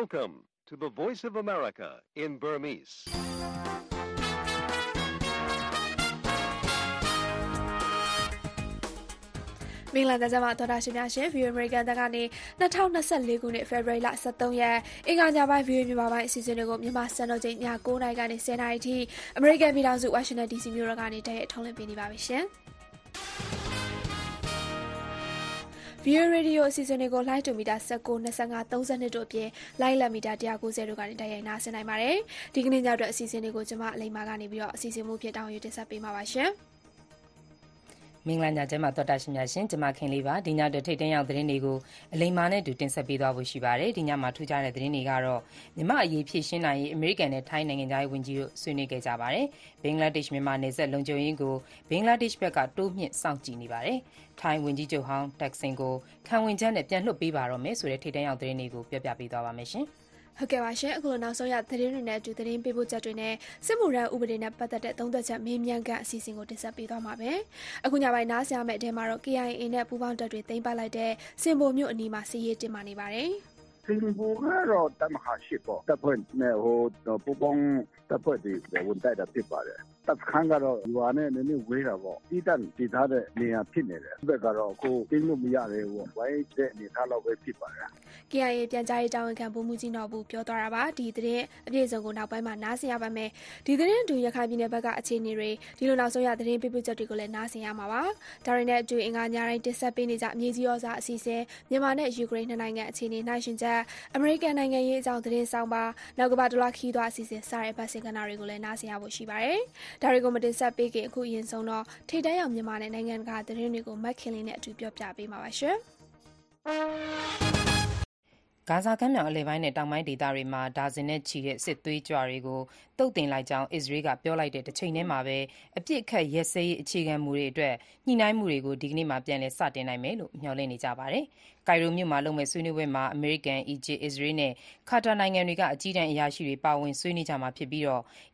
Welcome to the Voice of America in Burmese. ။မင်္ဂလာကြပါသောတာရှင်များရှင် View American တကနေ2024ခုနှစ် February လ23ရက်အင်္ဂါညပိုင်း View မြန်မာပိုင်းအစီအစဉ်တွေကိုမြန်မာစံတော်ချိန်ည9:00နာရီကနေ10:00နာရီထိ American ပြည်ထောင်စု Washington DC မြို့တော်ကနေတည်းထုတ်လွှင့်ပေးနေပါပြီရှင်။ View Radio အစီအစဉ်တွေကို live to meter 19 25 32တို့အပြင် live လက် meter 190တို့ကနေတိုက်ရိုက်နားဆင်နိုင်ပါတယ်။ဒီကနေ့ညအတွက်အစီအစဉ်တွေကိုကျွန်မအလိမ္မာကနေပြီးတော့အစီအစဉ်မှုဖြစ်တောင်းယူတင်ဆက်ပေးမှာပါရှင်။ မင်္ဂလာညချမ်းပါတော်တာရှင်များရှင်ကျွန်မခင်လေးပါဒီညအတွက်ထိတ်တန့်ရောက်သတင်းတွေကိုအလိမ္မာနဲ့တူတင်ဆက်ပေးသွားဖို့ရှိပါတယ်ဒီညမှာထူးခြားတဲ့သတင်းတွေကတော့မြမအရေးဖြစ်ရှင်းနိုင်ရေးအမေရိကန်နဲ့ထိုင်းနိုင်ငံသားရေးဝန်ကြီးတို့ဆွေးနွေးခဲ့ကြပါတယ်ဘင်္ဂလားဒေ့ရှ်မြန်မာနယ်စပ်လုံခြုံရေးကိုဘင်္ဂလားဒေ့ရှ်ဘက်ကတိုးမြင့်စောင့်ကြည့်နေပါတယ်ထိုင်းဝန်ကြီးချုပ်ဟောင်းတက်ဆင်ကိုခံဝင်ချက်နဲ့ပြန်လွှတ်ပေးပါတော့မယ်ဆိုတဲ့ထိတ်တန့်ရောက်သတင်းတွေကိုပြောပြပေးသွားပါမယ်ရှင် ဟုတ်ကဲ့ပါရှင်အခုလိုနောက်ဆုံးရသတင်းတွေနဲ့အတူသတင်းပေးပို့ချက်တွေနဲ့စစ်မှုရန်ဥပဒေနဲ့ပတ်သက်တဲ့သုံးသက်ချက်မင်းမြန်ကအစီအစဉ်ကိုတင်ဆက်ပေးသွားမှာပဲအခုညပိုင်းနားဆင်ရမယ့်အထဲမှာတော့ KIA နဲ့ပူးပေါင်းတပ်တွေသိမ်းပိုက်လိုက်တဲ့စင်ပေါ်မြို့အနီးမှာစီးရေးတင်မာနေပါတယ်စင်ဘူကတော့တမဟာရှိပေါ့တပ်ဖွဲ့နဲ့ဟိုပူပေါင်းတပ်ဖွဲ့တွေဝန်တိုက်တာဖြစ်ပါတယ်တပ်ခန်းကတော့ရွာနဲ့နည်းနည်းဝေးတာပေါ့တိတန်တည်ထားတဲ့နေရာဖြစ်နေတယ်ဘက်ကတော့အခုတင်းလို့မရသေးဘူးဝိုင်းတဲ့အနေထားတော့ပဲဖြစ်ပါတယ် KIA ပြန်ကြားရေးတာဝန်ခံဗိုလ်မှူးကြီးနော်ဘူးပြောသွားတာပါဒီသတင်းအပြည့်အစုံကိုနောက်ပိုင်းမှာနားဆင်ရပါမယ်ဒီသတင်းအတူရခိုင်ပြည်နယ်ဘက်ကအခြေအနေတွေဒီလိုနောက်ဆုံးရသတင်းပြပြချက်တွေကိုလည်းနားဆင်ရမှာပါဒါတွေနဲ့အတူအင်္ဂါညတိုင်းတင်ဆက်ပေးနေကြအမြင့်ကြီးရောစာအစီအစဉ်မြန်မာနဲ့ယူကရိန်းနှစ်နိုင်ငံအခြေအနေနှိုင်းယှဉ်ချက်အမေရိကန်နိုင်ငံရေးအကြောင်းသတင်းဆောင်ပါနောက်ကဘာဒလာခီးသွားအစီအစဉ်စတဲ့ဗတ်စင်ကနာတွေကိုလည်းနားဆင်ရဖို့ရှိပါတယ်ဒါတွေကိုမတင်ဆက်ပေးခင်အခုအရင်ဆုံးတော့ထိတ်တန်းရောက်မြန်မာနဲ့နိုင်ငံတကာသတင်းတွေကိုမက်ခင်လင်းနဲ့အတူပြောပြပေးမှာပါရှင် ဂါဇာကမ်းမြောင်အလယ်ပိုင်းနဲ့ တောင်ပိုင်းဒေသတွေမှာ ဒါဇင်နဲ့ချီတဲ့ စစ်သွေးကြွတွေကို သုတ်သင်လိုက်ကြောင်း အစ္စရေးက ပြောလိုက်တဲ့ တချိန်တည်းမှာပဲ အပစ်အခတ်ရပ်စဲရေး အခြေခံမူတွေအတွက် ညှိနှိုင်းမှုတွေကို ဒီကနေ့မှာ ပြန်လည် စတင်နိုင်မယ်လို့ မျှော်လင့်နေကြပါတယ်။ကိုင်ရိုမြို့မှာလုပ်မယ့် ဆွေးနွေးပွဲမှာ အမေရိကန်၊အီဂျစ်၊အစ္စရေးနဲ့ ကာတာနိုင်ငံတွေက အကြီးတန်းအရာရှိတွေ ပါဝင်ဆွေးနွေးကြမှာဖြစ်ပြီး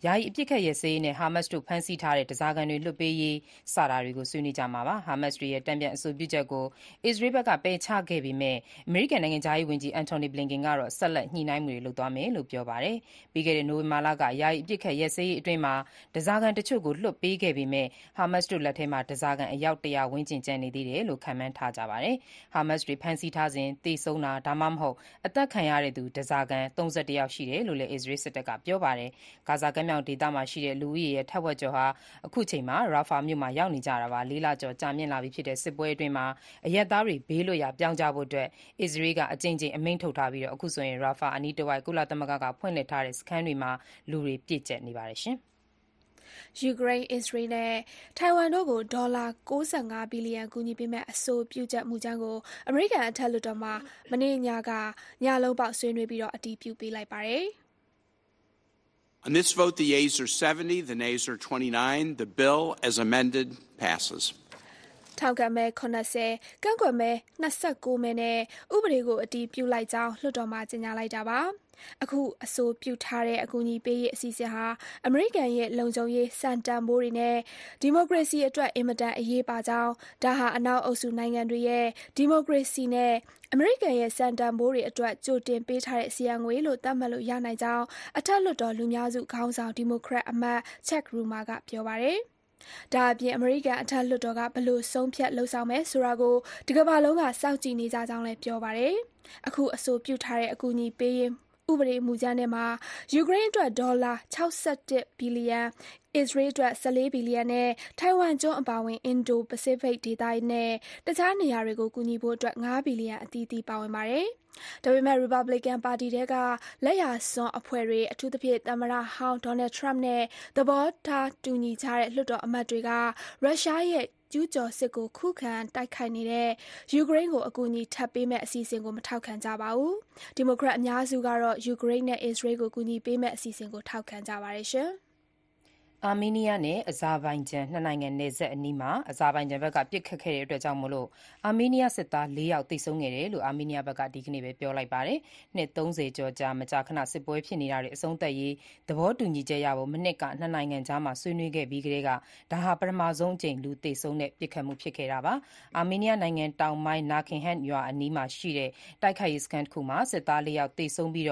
ယာယီအပစ်အခတ်ရပ်စဲရေးနဲ့ ဟာမတ်စ်တို့ ဖမ်းဆီးထားတဲ့ ဓားစာခံတွေ လွှတ်ပေးရေး စတာတွေကို ဆွေးနွေးကြမှာပါ။ဟာမတ်စ်တွေရဲ့ တန်ပြန်အဆိုပြုချက်ကို အစ္စရေးဘက်က ပယ်ချခဲ့ပေမဲ့ အမေရိကန်နိုင်ငံခြားရေးဝန်ကြီး Antony Blinken ကတော့ ဆက်လက် ညှိနှိုင်းမှုတွေ လုပ်သွားမယ်လို့ ပြောပါတယ်။ပြီးခဲ့တဲ့ နိုဝင်ဘာလက ယာယီအပစ်အခတ်ရပ်စဲရေးအတွင်းမှာ ဓားစာခံတချို့ကို လွှတ်ပေးခဲ့ပေမဲ့ ဟာမတ်စ်တို့လက်ထဲမှာ ဓားစာခံ အယောက် ၁၀၀ ဝန်းကျင် ကျန်နေသေးတယ်လို့ ခန့်မှန်းထားကြပါတယ်။ဟာမတ်စ်တွေ ဖမ်းဆီးထားစဉ် သေဆုံးတာ ဒါမှမဟုတ် အသတ်ခံရတဲ့သူ ဓားစာခံ ၃၁ ယောက် ရှိတယ်လို့လည်း အစ္စရေးစစ်တပ်က ပြောပါတယ်။ဂါဇာကမ်းမြောင်ဒေသမှာရှိတဲ့ လူဦးရေရဲ့ ထက်ဝက်ကျော်ဟာ အခုချိန်မှာရာဖာမြို့မှာ ရောက်နေကြတာပါ။လေးလကျော် ကြာမြင့်လာပြီဖြစ်တဲ့ စစ်ပွဲအတွင်းမှာ အရပ်သားတွေ ဘေးလွတ်ရာ ပြောင်းကြဖို့ အစ္စရေးက အကြိမ်ကြိမ် အမိန့်ထုတ်ထားပြီး အခုဆိုရင်ရာဖာအနီးတဝိုက် ကုလသမဂ္ဂက ဖွင့်လှစ်ထားတဲ့ စခန်းတွေမှာ လူတွေပြည့်ကျပ်နေပါတယ်ယူကရိန်း၊အစ္စရေးနဲ့ထိုင်ဝမ်တို့ကိုဒေါ်လာ၉၅ဘီလီယံကူညီပေးမယ့်အဆိုပြုချက်မူကြမ်းကိုအမေရိကန်အထက်လွှတ်တော်မှာမနေ့ညကညလုံးပေါက်ဆွေးနွေးပြီးအတည်ပြုပေးလိုက်ပါတယ်။ On this vote, the yeas are 70, the nays are 29. The bill, as amended, passes. ထောက်ခံမဲ70ကန့်ကွက်မဲ29မဲနဲ့ ဥပဒေကို အတည်ပြုလိုက်ကြောင်း လွှတ်တော်မှာ ကြေညာလိုက်တာပါ အခု အဆိုပြုထားတဲ့ အကူအညီပေးရေး အစီအစဉ်ဟာ အမေရိကန်ရဲ့ လုံခြုံရေး စံတန်ဖိုးတွေနဲ့ ဒီမိုကရေစီအတွက် အင်မတန်အရေးပါကြောင်း ဒါဟာ အနောက်အုပ်စုနိုင်ငံတွေရဲ့ ဒီမိုကရေစီနဲ့ အမေရိကန်ရဲ့ စံတန်ဖိုးတွေအတွက် ကြိုတင်ပေးထားတဲ့ စီယံငွေလို့ သတ်မှတ်လို့ ရနိုင်ကြောင်း အထက်လွှတ်တော် လူများစုခေါင်းဆောင် ဒီမိုကရက်အမတ်ချက်ရူမာကပြောပါတယ်။ ဒါအပြင် အမေရိကန်အထက်လွှတ်တော်ကဘလို့ဆုံးဖြတ်လှုပ်ဆောင်မယ်ဆိုတာကိုဒီကမ္ဘာလုံးက စောင့်ကြည့်နေကြကြောင်းလည်း ပြောပါတယ်။အခု အဆိုပြုထားတဲ့ အကူအညီပေးရေး ဥပဒေမူကြမ်းထဲမှာ ယူကရိန်းအတွက် ဒေါ်လာ61ဘီလီယံ အစ္စရေးအတွက်14ဘီလီယံနဲ့ ထိုင်ဝမ်ကျွန်းအပါအဝင် အင်ဒိုပစိဖိတ်ဒေသနဲ့ တခြားနေရာတွေကို ကူညီဖို့အတွက်5ဘီလီယံ အသီးသီး ပါဝင်ပါတယ်။ဒါပေမဲ့ Republican ပါတီထဲက လက်ယာစွန်းအဖွဲ့တွေ အထူးသဖြင့် သမ္မတဟောင်း Donald Trump နဲ့ သဘောထားတူညီကြတဲ့ လွှတ်တော်အမတ်တွေက ရုရှားရဲ့ ကျူးကျော်စစ်ကိုခုခံတိုက်ခိုက်နေတဲ့ ယူကရိန်းကိုအကူအညီထပ်ပေးမယ့်အစီအစဉ်ကိုမထောက်ခံကြပါဘူး။ဒီမိုကရက်အများစုကတော့ ယူကရိန်းနဲ့အစ္စရေးကိုကူညီပေးမယ့်အစီအစဉ်ကိုထောက်ခံကြပါတယ်ရှင်။ အာမေးနီးယားနဲ့ အဇာဘိုင်ဂျန် နှစ်နိုင်ငံနယ်စပ်အနီးမှာ အဇာဘိုင်ဂျန်ဘက်က ပစ်ခတ်ခဲ့တဲ့အတွက်ကြောင့် အာမေးနီးယားစစ်သား ၄ ယောက် သေဆုံးခဲ့တယ်လို့ အာမေးနီးယားဘက်က ဒီကနေ့ပဲ ပြောလိုက်ပါတယ်။နှစ် ၃၀ ကျော်ကြာ မကြာခဏ စစ်ပွဲဖြစ်နေတာတွေ အဆုံးသတ်ရေး သဘောတူညီချက်ရဖို့ မနှစ်က နှစ်နိုင်ငံကြား ဆွေးနွေးခဲ့ပြီးကတည်းက ဒါဟာ ပထမဆုံးအကြိမ် လူသေဆုံးတဲ့ ပစ်ခတ်မှု ဖြစ်ခဲ့တာပါ။အာမေးနီးယားနိုင်ငံတောင်ပိုင်း Nahchihan ရွာအနီးမှာရှိတဲ့ တိုက်ခိုက်ရေးစခန်းတခုမှာ စစ်သား ၄ ယောက် သေဆုံးပြီး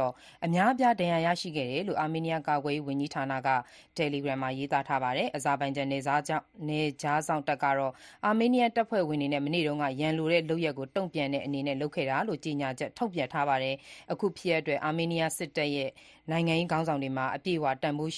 အများအပြား ဒဏ်ရာရရှိခဲ့တယ်လို့ အာမေးနီးယား ကာကွယ်ရေးဝန်ကြီးဌာနက တယ်လီဂရမ်မှာ ရေးသားထားပါတယ်။အဇာဘိုင်ဂျန် နယ်ခြားစောင့်တပ်ကတော့ အာမေးနီးယားတပ်ဖွဲ့ဝင်တွေနဲ့ မနေ့တုန်းက ရန်လိုတဲ့လုပ်ရပ်ကို တုံ့ပြန်တဲ့အနေနဲ့ လုပ်ခဲ့တာလို့ ကြေညာချက် ထုတ်ပြန်ထားပါတယ်။အခုဖြစ်ရပ်အတွက် အာမေးနီးယားစစ်တပ်ရဲ့ နိုင်ငံရေးခေါင်းဆောင်တွေမှာ အပြည့်အဝ တန်ဖိုး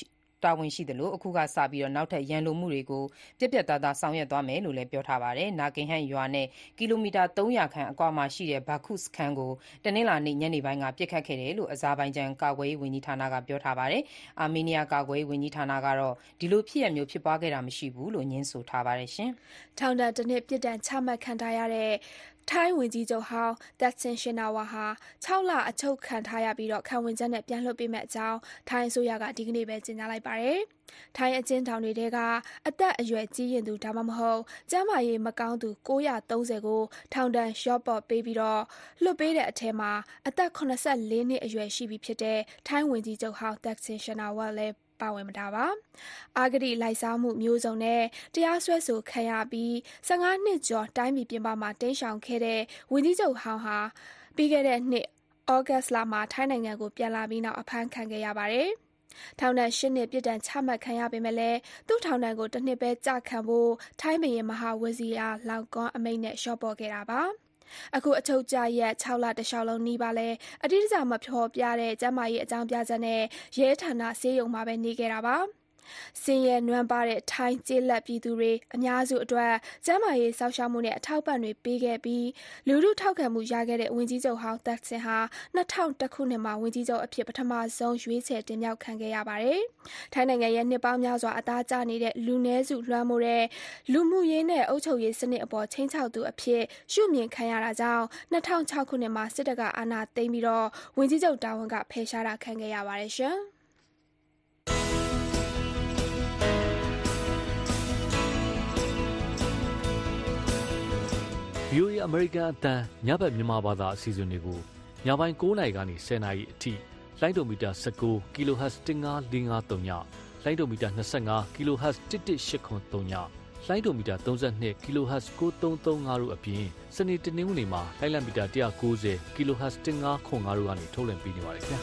တာဝန်ရှိသလို အခုကစပြီး နောက်ထပ် ရန်လိုမှုတွေကို ပြတ်ပြတ်သားသား ဆောင်ရွက်သွားမယ်လို့လည်း ပြောထားပါတယ်။ Nahchihan ရွာနဲ့ ကီလိုမီတာ ၃၀၀ ခန့်အကွာမှာရှိတဲ့ Baku စခန်းကို တနင်္လာနေ့ ညနေပိုင်းက ပစ်ခတ်ခဲ့တယ်လို့ အဇာဘိုင်ဂျန် ကာကွယ်ရေးဝန်ကြီးဌာနက ပြောထားပါတယ်။အာမေးနီးယား ကာကွယ်ရေးဝန်ကြီးဌာနကတော့ ဒီလိုဖြစ်ရပ်မျိုး ဖြစ်ပွားခဲ့တာ မရှိဘူးလို့ ငြင်းဆိုထားပါတယ်။ထောင်ဒဏ်တနှစ် ပြစ်ဒဏ်ချမှတ်ခံထားရတဲ့ ထိုင်းဝန်ကြီးချုပ်ဟောင်း Thaksin Shinawatra ဟာ ၆ လ အချုပ်ခံထားရပြီး ခံဝန်ချက်နဲ့ ပြန်လွှတ်ပေးမယ့်အကြောင်း ထိုင်းအစိုးရက ဒီကနေ့ပဲ ကြေညာလိုက်ပါတယ်။ထိုင်းအကျဉ်းထောင်တွေထဲက အသက်အရွယ်ကြီးရင့်သူ ဒါမှမဟုတ် ကျန်းမာရေးမကောင်းသူ ၉၃၀ ကို ထောင်ဒဏ် လျော့ပေါ့ပေးပြီး လွှတ်ပေးတဲ့အထဲမှာ အသက် ၇၄ နှစ်အရွယ်ရှိပြီဖြစ်တဲ့ ထိုင်းဝန်ကြီးချုပ်ဟောင်း Thaksin Shinawatra လည်း ပါဝင်တာပါ။အဂတိလိုက်စားမှုမျိုးစုံနဲ့တရားစွဲဆိုခံရပြီး၁၅နှစ်ကျော်တိုင်းပြည်ပြင်ပမှာတိမ်းရှောင်ခဲ့တဲ့ဝန်ကြီးချုပ်ဟောင်းဟာပြီးခဲ့တဲ့နှစ်ဩဂတ်စ်လမှာထိုင်းနိုင်ငံကိုပြန်လာပြီးနောက်အဖမ်းခံခဲ့ရပါတယ်။ထောင်ဒဏ်၈နှစ်ပြစ်ဒဏ်ချမှတ်ခံရပေမယ့်လည်းသူ့ထောင်ဒဏ်ကိုတနှစ်ပဲကျခံဖို့ထိုင်းဘုရင်မဟာဝဇီရာလောင်ကွန်းအမိန့်နဲ့လျှော့ပေါ့ခဲ့တာပါ။ အခုအချုပ်ကျရက်၆လတလျှောက်လုံးနီးပါးလည်းအတိအကျမဖော်ပြတဲ့ကျန်းမာရေးအကြောင်းပြချက်နဲ့ရဲဌာနဆေးရုံမှာပဲနေခဲ့တာပါ။ ဆင်းရဲနွမ်းပါးတဲ့ ထိုင်းကျေးလက်ပြည်သူတွေအများစုအတွက် ကျန်းမာရေးစောင့်ရှောက်မှုနဲ့အထောက်အပံ့တွေပေးခဲ့ပြီး လူထုထောက်ခံမှုရခဲ့တဲ့ ဝန်ကြီးချုပ်ဟောင်း သက်ဆင်ဟာ ၂၀၀၁ ခုနှစ်မှာ ဝန်ကြီးချုပ်အဖြစ် ပထမဆုံးရွေးချယ်တင်မြှောက်ခံခဲ့ရပါတယ်။ထိုင်းနိုင်ငံရဲ့ နှစ်ပေါင်းများစွာ အသားကျနေတဲ့ လူနည်းစုလွှမ်းမိုးတဲ့ လူမှုရေးနဲ့ အုပ်ချုပ်ရေးစနစ်အပေါ် ခြိမ်းခြောက်သူအဖြစ် ရှုမြင်ခံရတာကြောင့် ၂၀၀၆ ခုနှစ်မှာ စစ်တပ်က အာဏာသိမ်းပြီး ဝန်ကြီးချုပ်တာဝန်က ဖယ်ရှားတာခံခဲ့ရပါတယ်။ VOA အမေရိကန်အသံညဘက်မြန်မာဘာသာအစီအစဉ်တွေကိုညပိုင်း9:00နာရီကနေ10:00နာရီအထိလိုင်းဒိုမီတာ19 kHz 15553ညလိုင်းဒိုမီတာ25 kHz 11883ညလိုင်းဒိုမီတာ32 kHz 9335တို့အပြင်စနေတနင်္ဂနွေမှာလိုင်းလံမီတာ190 kHz 1505တို့ကနေထုတ်လွှင့်ပေးနေပါတယ်ခင်ဗျာ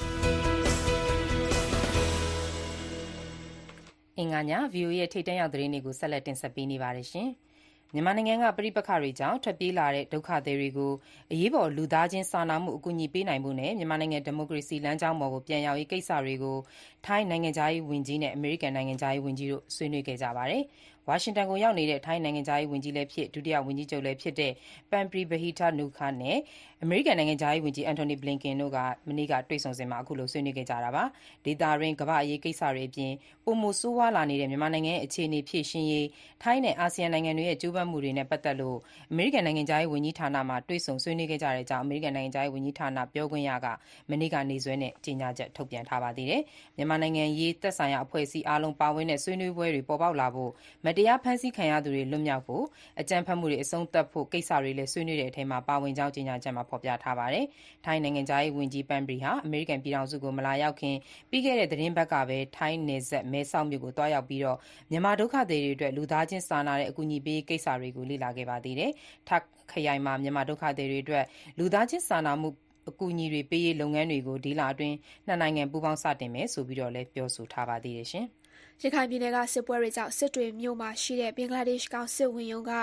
အင်္ဂါည VOA ရဲ့ထိတ်တန့်ရောက်သတင်းတွေကိုဆက်လက်တင်ဆက်ပေးနေပါတယ်ရှင်။ မြန်မာနိုင်ငံက ပဋိပက္ခတွေကြောင့် ထွက်ပြေးလာတဲ့ ဒုက္ခသည်တွေကို အရေးပေါ် လူသားချင်းစာနာမှု အကူအညီပေးနိုင်ဖို့နဲ့ မြန်မာနိုင်ငံ ဒီမိုကရေစီလမ်းကြောင်းပေါ်ကိုပြန်ရောက်ရေးကိစ္စတွေကို ထိုင်းနိုင်ငံခြားရေးဝန်ကြီးနဲ့ အမေရိကန်နိုင်ငံခြားရေးဝန်ကြီးတို့ ဆွေးနွေးခဲ့ကြပါတယ်။ ဝါရှင်တန်ကိုရောက်နေတဲ့ ထိုင်းနိုင်ငံခြားရေးဝန်ကြီးလည်းဖြစ် ဒုတိယဝန်ကြီးချုပ်လည်းဖြစ်တဲ့ Parnpree Bahiddha-Nukara နဲ့ အမေရိကန်နိုင်ငံခြားရေးဝန်ကြီး Antony Blinken တို့ မနေ့က တွေ့ဆုံစဉ်မှာ အခုလို ဆွေးနွေးခဲ့ကြတာပါ။ဒေသတွင်း ကမ္ဘာ့အရေးကိစ္စတွေအပြင် ပိုမိုဆိုးရွားလာနေတဲ့ မြန်မာနိုင်ငံရဲ့ အခြေအနေ ဖြေရှင်းရေး ထိုင်းနဲ့ အာဆီယံနိုင်ငံတွေရဲ့ ကြိုးပမ်းမှုတွေနဲ့ ပတ်သက်လို့ အမေရိကန်နိုင်ငံခြားရေးဝန်ကြီးဌာနမှာ တွေ့ဆုံဆွေးနွေးခဲ့ကြတဲ့အကြောင်း အမေရိကန်နိုင်ငံခြားရေးဝန်ကြီးဌာန ပြောခွင့်ရက မနေ့က နေ့စွဲနဲ့ ကြေညာချက် ထုတ်ပြန်ထားပါသေးတယ်။မြန်မာနိုင်ငံရေး သက်ဆိုင်ရာ အဖွဲ့အစည်းအားလုံးပါဝင်တဲ့ ဆွေးနွေးပွဲတွေ ပေါ်ပေါက်လာဖို့ မတရားဖမ်းဆီးခံရသူတွေ လွတ်မြောက်ဖို့ အကြမ်းဖက်မှုတွေ အဆုံးသတ်ဖို့ ကိစ္စတွေလည်း ဆွေးနွေးတဲ့အထဲမှာ ပါဝင်ကြောင်း ကြေညာချက်မှာ ဖော်ပြထားပါတယ်။ထိုင်းနိုင်ငံခြားရေးဝန်ကြီး Parnpree ဟာ အမေရိကန်ပြည်ထောင်စုကို မလာရောက်ခင် ပြီးခဲ့တဲ့ သီတင်းပတ်ကပဲ ထိုင်းနယ်စပ် မဲဆောက်မြို့ကို သွားရောက်ပြီး မြန်မာဒုက္ခသည်တွေအတွက် လူသားချင်းစာနာတဲ့ အကူအညီပေးရေးကိစ္စတွေကို လေ့လာခဲ့ပါသေးတယ်။တာ့ခ်ခရိုင်မှာ မြန်မာဒုက္ခသည်တွေအတွက် လူသားချင်းစာနာမှု အကူအညီတွေပေးရေး လုပ်ငန်းတွေကို ဒီလအတွင်း နှစ်နိုင်ငံ ပူးပေါင်း စတင်မယ်ဆိုပြီးတော့လည်း ပြောဆိုထားပါသေးတယ်။ ရခိုင်ပြည်နယ်က စစ်ပွဲတွေကြောင့် စစ်တွေမြို့မှာရှိတဲ့ ဘင်္ဂလားဒေ့ရှ် ကောင်စစ်ဝန်ရုံးက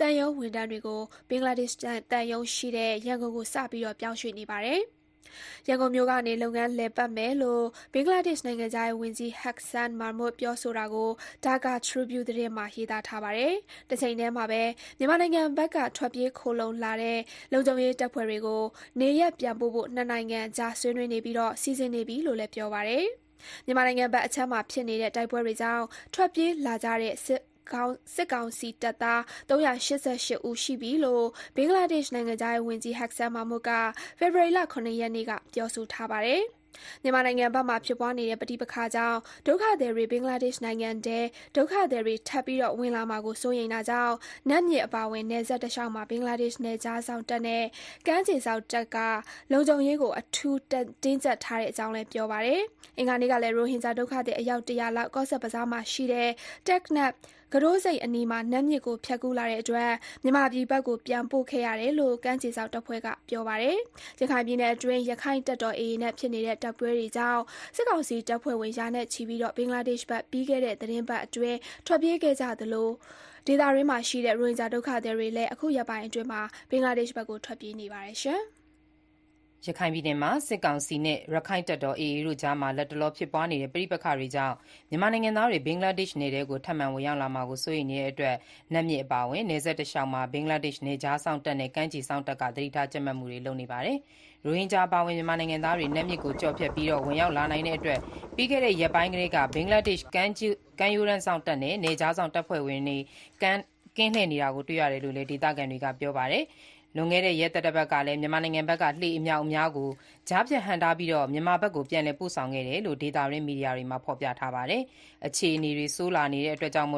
သံရုံးဝန်ထမ်းတွေကို ဘင်္ဂလားဒေ့ရှ်သံရုံးရှိတဲ့ ရန်ကုန်ကို စပြီး ပြောင်းရွှေ့နေပါတယ်။ရန်ကုန်မြို့ကနေ လုပ်ငန်းလည်ပတ်မယ်လို့ ဘင်္ဂလားဒေ့ရှ် နိုင်ငံခြားရေးဝန်ကြီး Hasan Mahmud ပြောဆိုတာကို Dhaka Tribune သတင်းမှာ ရေးသားထားပါတယ်။တချိန်တည်းမှာပဲ မြန်မာနိုင်ငံဘက်က ထွက်ပြေးခိုလှုံလာတဲ့ လုံခြုံရေးတပ်ဖွဲ့တွေကို နေရပ်ပြန်ပို့ဖို့ နှစ်နိုင်ငံကြား ဆွေးနွေးနေပြီး စီစဉ်နေပြီလို့လည်း ပြောပါတယ်။ မြန်မာနိုင်ငံဘက်အခြမ်းမှာဖြစ်နေတဲ့ တိုက်ပွဲတွေကြောင့် ထွက်ပြေးလာကြတဲ့ စစ်ကောင်စစ်ကောင်စီတပ်သား388ဦးရှိပြီလို့ ဘင်္ဂလားဒေ့ရှ် နိုင်ငံသားဝန်ကြီးဟက်ဆန်မာမုတ်ကဖေဖော်ဝါရီလ9ရက်နေ့က ပြောဆိုထားပါတယ်။ မြန်မာနိုင်ငံဘက်မှာဖြစ်ပွားနေတဲ့ ပဋိပက္ခကြောင့် ဒုက္ခသည်တွေ ဘင်္ဂလားဒေ့ရှ်နိုင်ငံထဲ ဒုက္ခသည်တွေ ထပ်ပြီး ဝင်လာမှာကို စိုးရိမ်တာကြောင့် နတ်မြစ်အပါအဝင် နယ်စပ်တလျှောက်မှာ ဘင်္ဂလားဒေ့ရှ် နယ်ခြားစောင့်တပ်နဲ့ ကမ်းခြေစောင့်တပ်က လုံခြုံရေးကို အထူးတင်းကျပ်ထားတဲ့အကြောင်းလည်း ပြောပါတယ်။အင်္ဂါနေ့ကလည်း ရိုဟင်ဂျာဒုက္ခသည် အယောက် ၁၀၀ လောက် ကော့ဆက်ဘဇားမှာရှိတဲ့ Teknaf ကူး တို့ဆိပ်အနီးမှာ နတ်မြစ်ကို ဖြတ်ကူးလာတဲ့အတွက် မြန်မာပြည်ဘက်ကို ပြန်ပို့ခဲ့ရတယ်လို့ ကမ်းခြေစောင့်တပ်ဖွဲ့က ပြောပါတယ်။ရခိုင်ပြည်နယ်အတွင်းရခိုင့်တပ်တော် AA နဲ့ ဖြစ်နေတဲ့ တိုက်ပွဲတွေကြောင့် စစ်ကောင်စီတပ်ဖွဲ့ဝင် ရာနဲ့ချီပြီး ဘင်္ဂလားဒေ့ရှ်ဘက် ပြီးခဲ့တဲ့ သီတင်းပတ်အတွင်း ထွက်ပြေးခဲ့ကြသလို ဒေသတွင်းမှာရှိတဲ့ ရိုဟင်ဂျာဒုက္ခသည်တွေလည်း အခုရက်ပိုင်းအတွင်းမှာဘင်္ဂလားဒေ့ရှ်ဘက်ကို ထွက်ပြေးနေပါတယ်။ ရခိုင်ပြည်နယ်မှာ စစ်ကောင်စီနဲ့ ရက္ခိုင့်တပ်တော် AA တို့ကြား လတ်တလော ဖြစ်ပွားနေတဲ့ ပဋိပက္ခတွေကြောင့် မြန်မာနိုင်ငံသားတွေ ဘင်္ဂလားဒေ့ရှ်နယ်ထဲထပ်မံဝင်ရောက်လာမှာကို စိုးရိမ်နေတဲ့အတွက် နတ်မြစ်အပါအဝင် နယ်စပ်တလျှောက်မှာ ဘင်္ဂလားဒေ့ရှ် နယ်ခြားစောင့်တပ်နဲ့ ကမ်းခြေစောင့်တပ်က သတိထားကြပ်မတ်နေပါတယ်။ရိုဟင်ဂျာ အပါအဝင် မြန်မာနိုင်ငံသားတွေ နတ်မြစ်ကို ကျော်ဖြတ်ပြီး ဝင်ရောက်လာနိုင်တဲ့အတွက် ပြီးခဲ့တဲ့ ရက်ပိုင်းကတည်းက ဘင်္ဂလားဒေ့ရှ် ကမ်းရိုးတန်းစောင့်တပ်နဲ့ နယ်ခြားစောင့်တပ်ဖွဲ့ဝင်တွေ ကင်းလှည့်နေတာတွေ့ရတယ်လို့လည်း ဒေသခံတွေက ပြောပါတယ်။ လွန်ခဲ့တဲ့ ရက်သတ္တပတ်ကလည်း မြန်မာနိုင်ငံဘက်က လှေအမြောက်အများကို ကြားဖြတ်ဟန့်တားပြီး မြန်မာဘက်ကို ပြန်လည်ပို့ဆောင်ခဲ့တယ်လို့ ဒေသတွင်း မီဒီယာတွေမှာ ဖော်ပြထားပါတယ်။အခြေအနေတွေ ဆိုးလာနေတာကြောင့်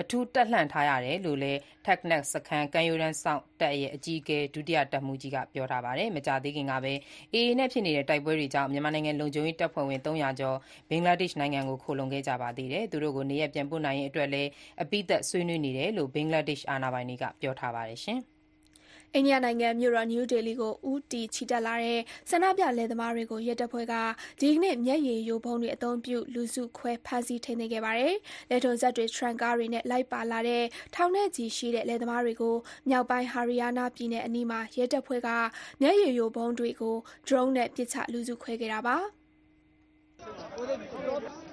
အထူးတပ်လှန့်ထားရတယ်လို့လည်း Teknaf စခန်း ကမ်းရိုးတန်းစောင့်တပ်အကြီးအကဲ ဒုတိယတပ်မှူးကြီးကပြောပါတယ်။မကြာသေးခင်ကပဲ AA နဲ့ ဖြစ်နေတဲ့ တိုက်ပွဲတွေကြောင့် မြန်မာနိုင်ငံ လုံခြုံရေးတပ်ဖွဲ့ဝင် ၃၀၀ ကျော် ဘင်္ဂလားဒေ့ရှ်နိုင်ငံကို ခိုလှုံခဲ့ကြပါသေးတယ်။သူတို့ကို နေရပ်ပြန်ပို့နိုင်ရေးအတွက်လည်း အပြီးသတ် ဆွေးနွေးနေတယ်လို့ ဘင်္ဂလားဒေ့ရှ် အာဏာပိုင်တွေက ပြောထားပါတယ်။ အိန္ဒိယနိုင်ငံမြို့တော် နယူးဒေလီကို ဦးတည်ချီတက်လာတဲ့ ဆန္ဒပြလယ်သမားတွေကို ရဲတပ်ဖွဲ့က ဒီကနေ့ မျက်ရည်ယိုဗုံးတွေအသုံးပြု လူစုခွဲ ဖမ်းဆီး ထိန်းသိမ်းခဲ့ပါတယ်။လယ်ထွန်စက်တွေ ထရပ်ကားတွေနဲ့ လိုက်ပါလာတဲ့ ထောင်နဲ့ချီရှိတဲ့ လယ်သမားတွေကို မြောက်ပိုင်းဟာရီယားနားပြည်နယ်အနီးမှာ ရဲတပ်ဖွဲ့က မျက်ရည်ယိုဗုံးတွေကို ဒရုန်းနဲ့ပစ်ချ လူစုခွဲခဲ့တာပါ။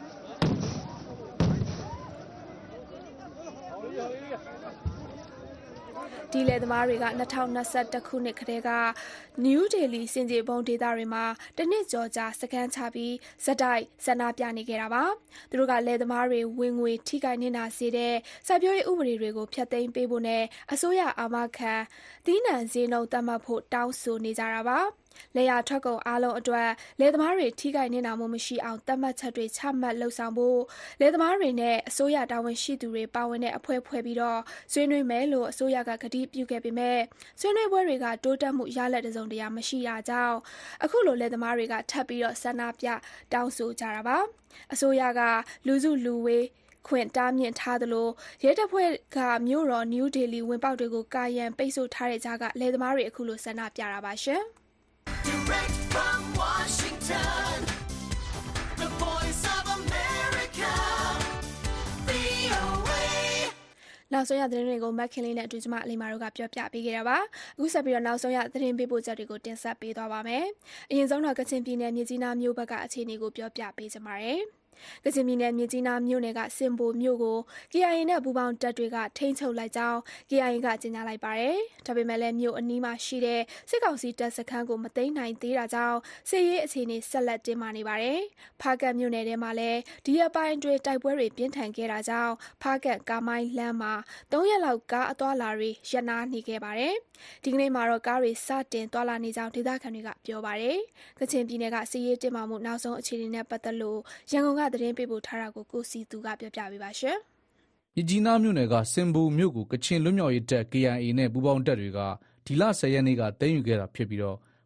ဒီလယ်သမားတွေက ၂၀၂၁ ခုနှစ်ကတည်းက နယူးဒေလီ ဆင်ခြေဖုံးဒေသတွေမှာ တနှစ်ကျော်ကြာ စခန်းချပြီး ဆက်တိုက် ဆန္ဒပြနေခဲ့တာပါ။သူတို့က လယ်သမားတွေ ဝင်ငွေ ထိခိုက်နစ်နာစေတဲ့ စိုက်ပျိုးရေးဥပဒေတွေကို ဖျက်သိမ်းပေးဖို့နဲ့ အစိုးရအာမခံ သီးနှံဈေးနှုန်း သတ်မှတ်ဖို့ တောင်းဆိုနေကြတာပါ။ လယ်ယာထွက်ကုန်အားလုံးအတွက်လယ်သမားတွေထိခိုက်နစ်နာမှုမရှိအောင်သတ်မှတ်ချက်တွေချမှတ်လုပ်ဆောင်ဖို့လယ်သမားတွေနဲ့အစိုးရတာဝန်ရှိသူတွေပါဝင်တဲ့အဖွဲ့ဖွဲ့ပြီးဆွေးနွေးမယ်လို့အစိုးရကကတိပြုခဲ့ပေမဲ့ဆွေးနွေးပွဲတွေကတိုးတက်မှုရလဒ်တစုံတရာမရှိတာကြောင့်အခုလိုလယ်သမားတွေကထပ်ပြီးဆန္ဒပြတောင်းဆိုကြတာပါ။အစိုးရကလူစုလူဝေးခွင့်တားမြစ်ထားသလိုရဲတပ်ဖွဲ့ကမြို့တော်နယူးဒေလီဝင်ပေါက်တွေကိုကာရံပိတ်ဆို့ထားတဲ့ကြားကလယ်သမားတွေအခုလိုဆန္ဒပြတာပါ။ Direct from Washington, the voice of America, VOA. နောက်ဆုံးရသတင်းတွေကိုမခင်လေးနဲ့အတူကျမအလိမ္မာတို့ကပြောပြပေးခဲ့တာပါ။အခုဆက်ပြီးနောက်ဆုံးရသတင်းပေးပို့ချက်တွေကိုတင်ဆက်ပေးသွားပါမယ်။အရင်ဆုံးတော့ကချင်ပြည်နယ်မြစ်ကြီးနားမြို့ဘက်ကအခြေအနေကိုပြောပြပေးချင်ပါတယ်။ ကချင်ပြည်နယ် မြစ်ကြီးနားမြို့နယ်က ဆင်ဘိုမြို့ကို KIA နဲ့ ပူးပေါင်းတပ်တွေက ထိန်းချုပ်လိုက်ကြောင်း KIA က ကြေညာလိုက်ပါတယ်။ဒါပေမဲ့လည်း မြို့အနီးမှာရှိတဲ့ စစ်ကောင်စီတပ်စခန်းကို မသိမ်းနိုင်သေးတာကြောင့် စစ်ရေးအခြေအနေ ဆက်လက်တင်းမာနေပါတယ်။ဖားကန့်မြို့နယ်ထဲမှာလည်း ဒီရက်ပိုင်းအတွင်း တိုက်ပွဲတွေ ပြင်းထန်ခဲ့တာကြောင့် ဖားကန့်-ကာမိုင်းလမ်းမှာ ၃ ရက်လောက် ကားအသွားအလာတွေ ရပ်နားနေခဲ့ပါတယ်။ဒီကနေ့မှာတော့ ကားတွေ စတင်သွားလာနေကြောင်း ဒေသခံတွေက ပြောပါတယ်။ကချင်ပြည်နယ်က စစ်ရေးတင်းမာမှု နောက်ဆုံးအခြေအနေနဲ့ ပတ်သက်လို့ ရန်ကုန်ကသတင်းပေးပို့ထားတာကိုကိုစည်သူကပြောပြပါမယ်။မြစ်ကြီးနားမြို့နယ်ကဆင်ဘိုမြို့ကိုကချင်လွတ်မြောက်ရေးတပ် KIA နဲ့ပူးပေါင်းတပ်တွေကဒီလ၁၀ရက်နေ့ကသိမ်းယူခဲ့တာဖြစ်ပြီး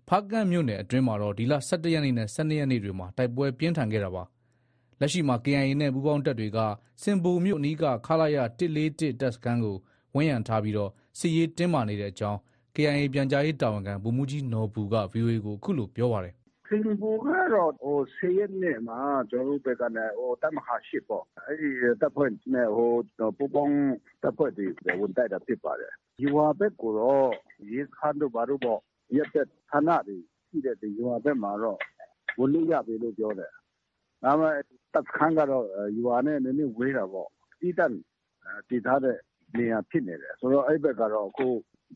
ဖားကန့်မြို့နယ်အတွင်းမှာတော့ဒီလ၁၁ရက်နေ့နဲ့၁၂ရက်နေ့တွေမှာတိုက်ပွဲပြင်းထန်ခဲ့တာပါ။လက်ရှိမှာ KIA နဲ့ပူးပေါင်းတပ်တွေကဆင်ဘိုမြို့အနီးကခလရ၁၄၁တပ်စခန်းကိုဝန်းရံထားပြီးစစ်ရေးတင်းမာနေတဲ့အကြောင်း KIA ပြန်ကြားရေးတာဝန်ခံဗိုလ်မှူးကြီးနော်ဘူက VOA ကိုအခုလိုပြောပါတယ်။“ ဆင်ဘိုကတော့ ၁၀ ရက်နေ့မှာ ကျနော်တို့ဘက်ကတပ်မဟာ ၈ ပေါ့။အဲဒီတပ်ဖွဲ့နဲ့ ပူးပေါင်းတပ်ဖွဲ့တွေ ဝင်တိုက်တာဖြစ်ပါတယ်။ရွာဘက်ကိုတော့ ရဲစခန်းတို့ ဘာတို့ပေါ့။အရပ်ဘက်ဌာနတွေရှိတဲ့ရွာဘက်မှာတော့ ဝင်လို့ရပြီလို့ ပြောတယ်။ဒါပေမဲ့ တပ်စခန်းကတော့ရွာနဲ့ နည်းနည်းဝေးတာပေါ့။သီးသန့်တည်ထားတဲ့ နေရာဖြစ်နေတယ်။ဆိုတော့ အဲဒီဘက်ကတော့ အခု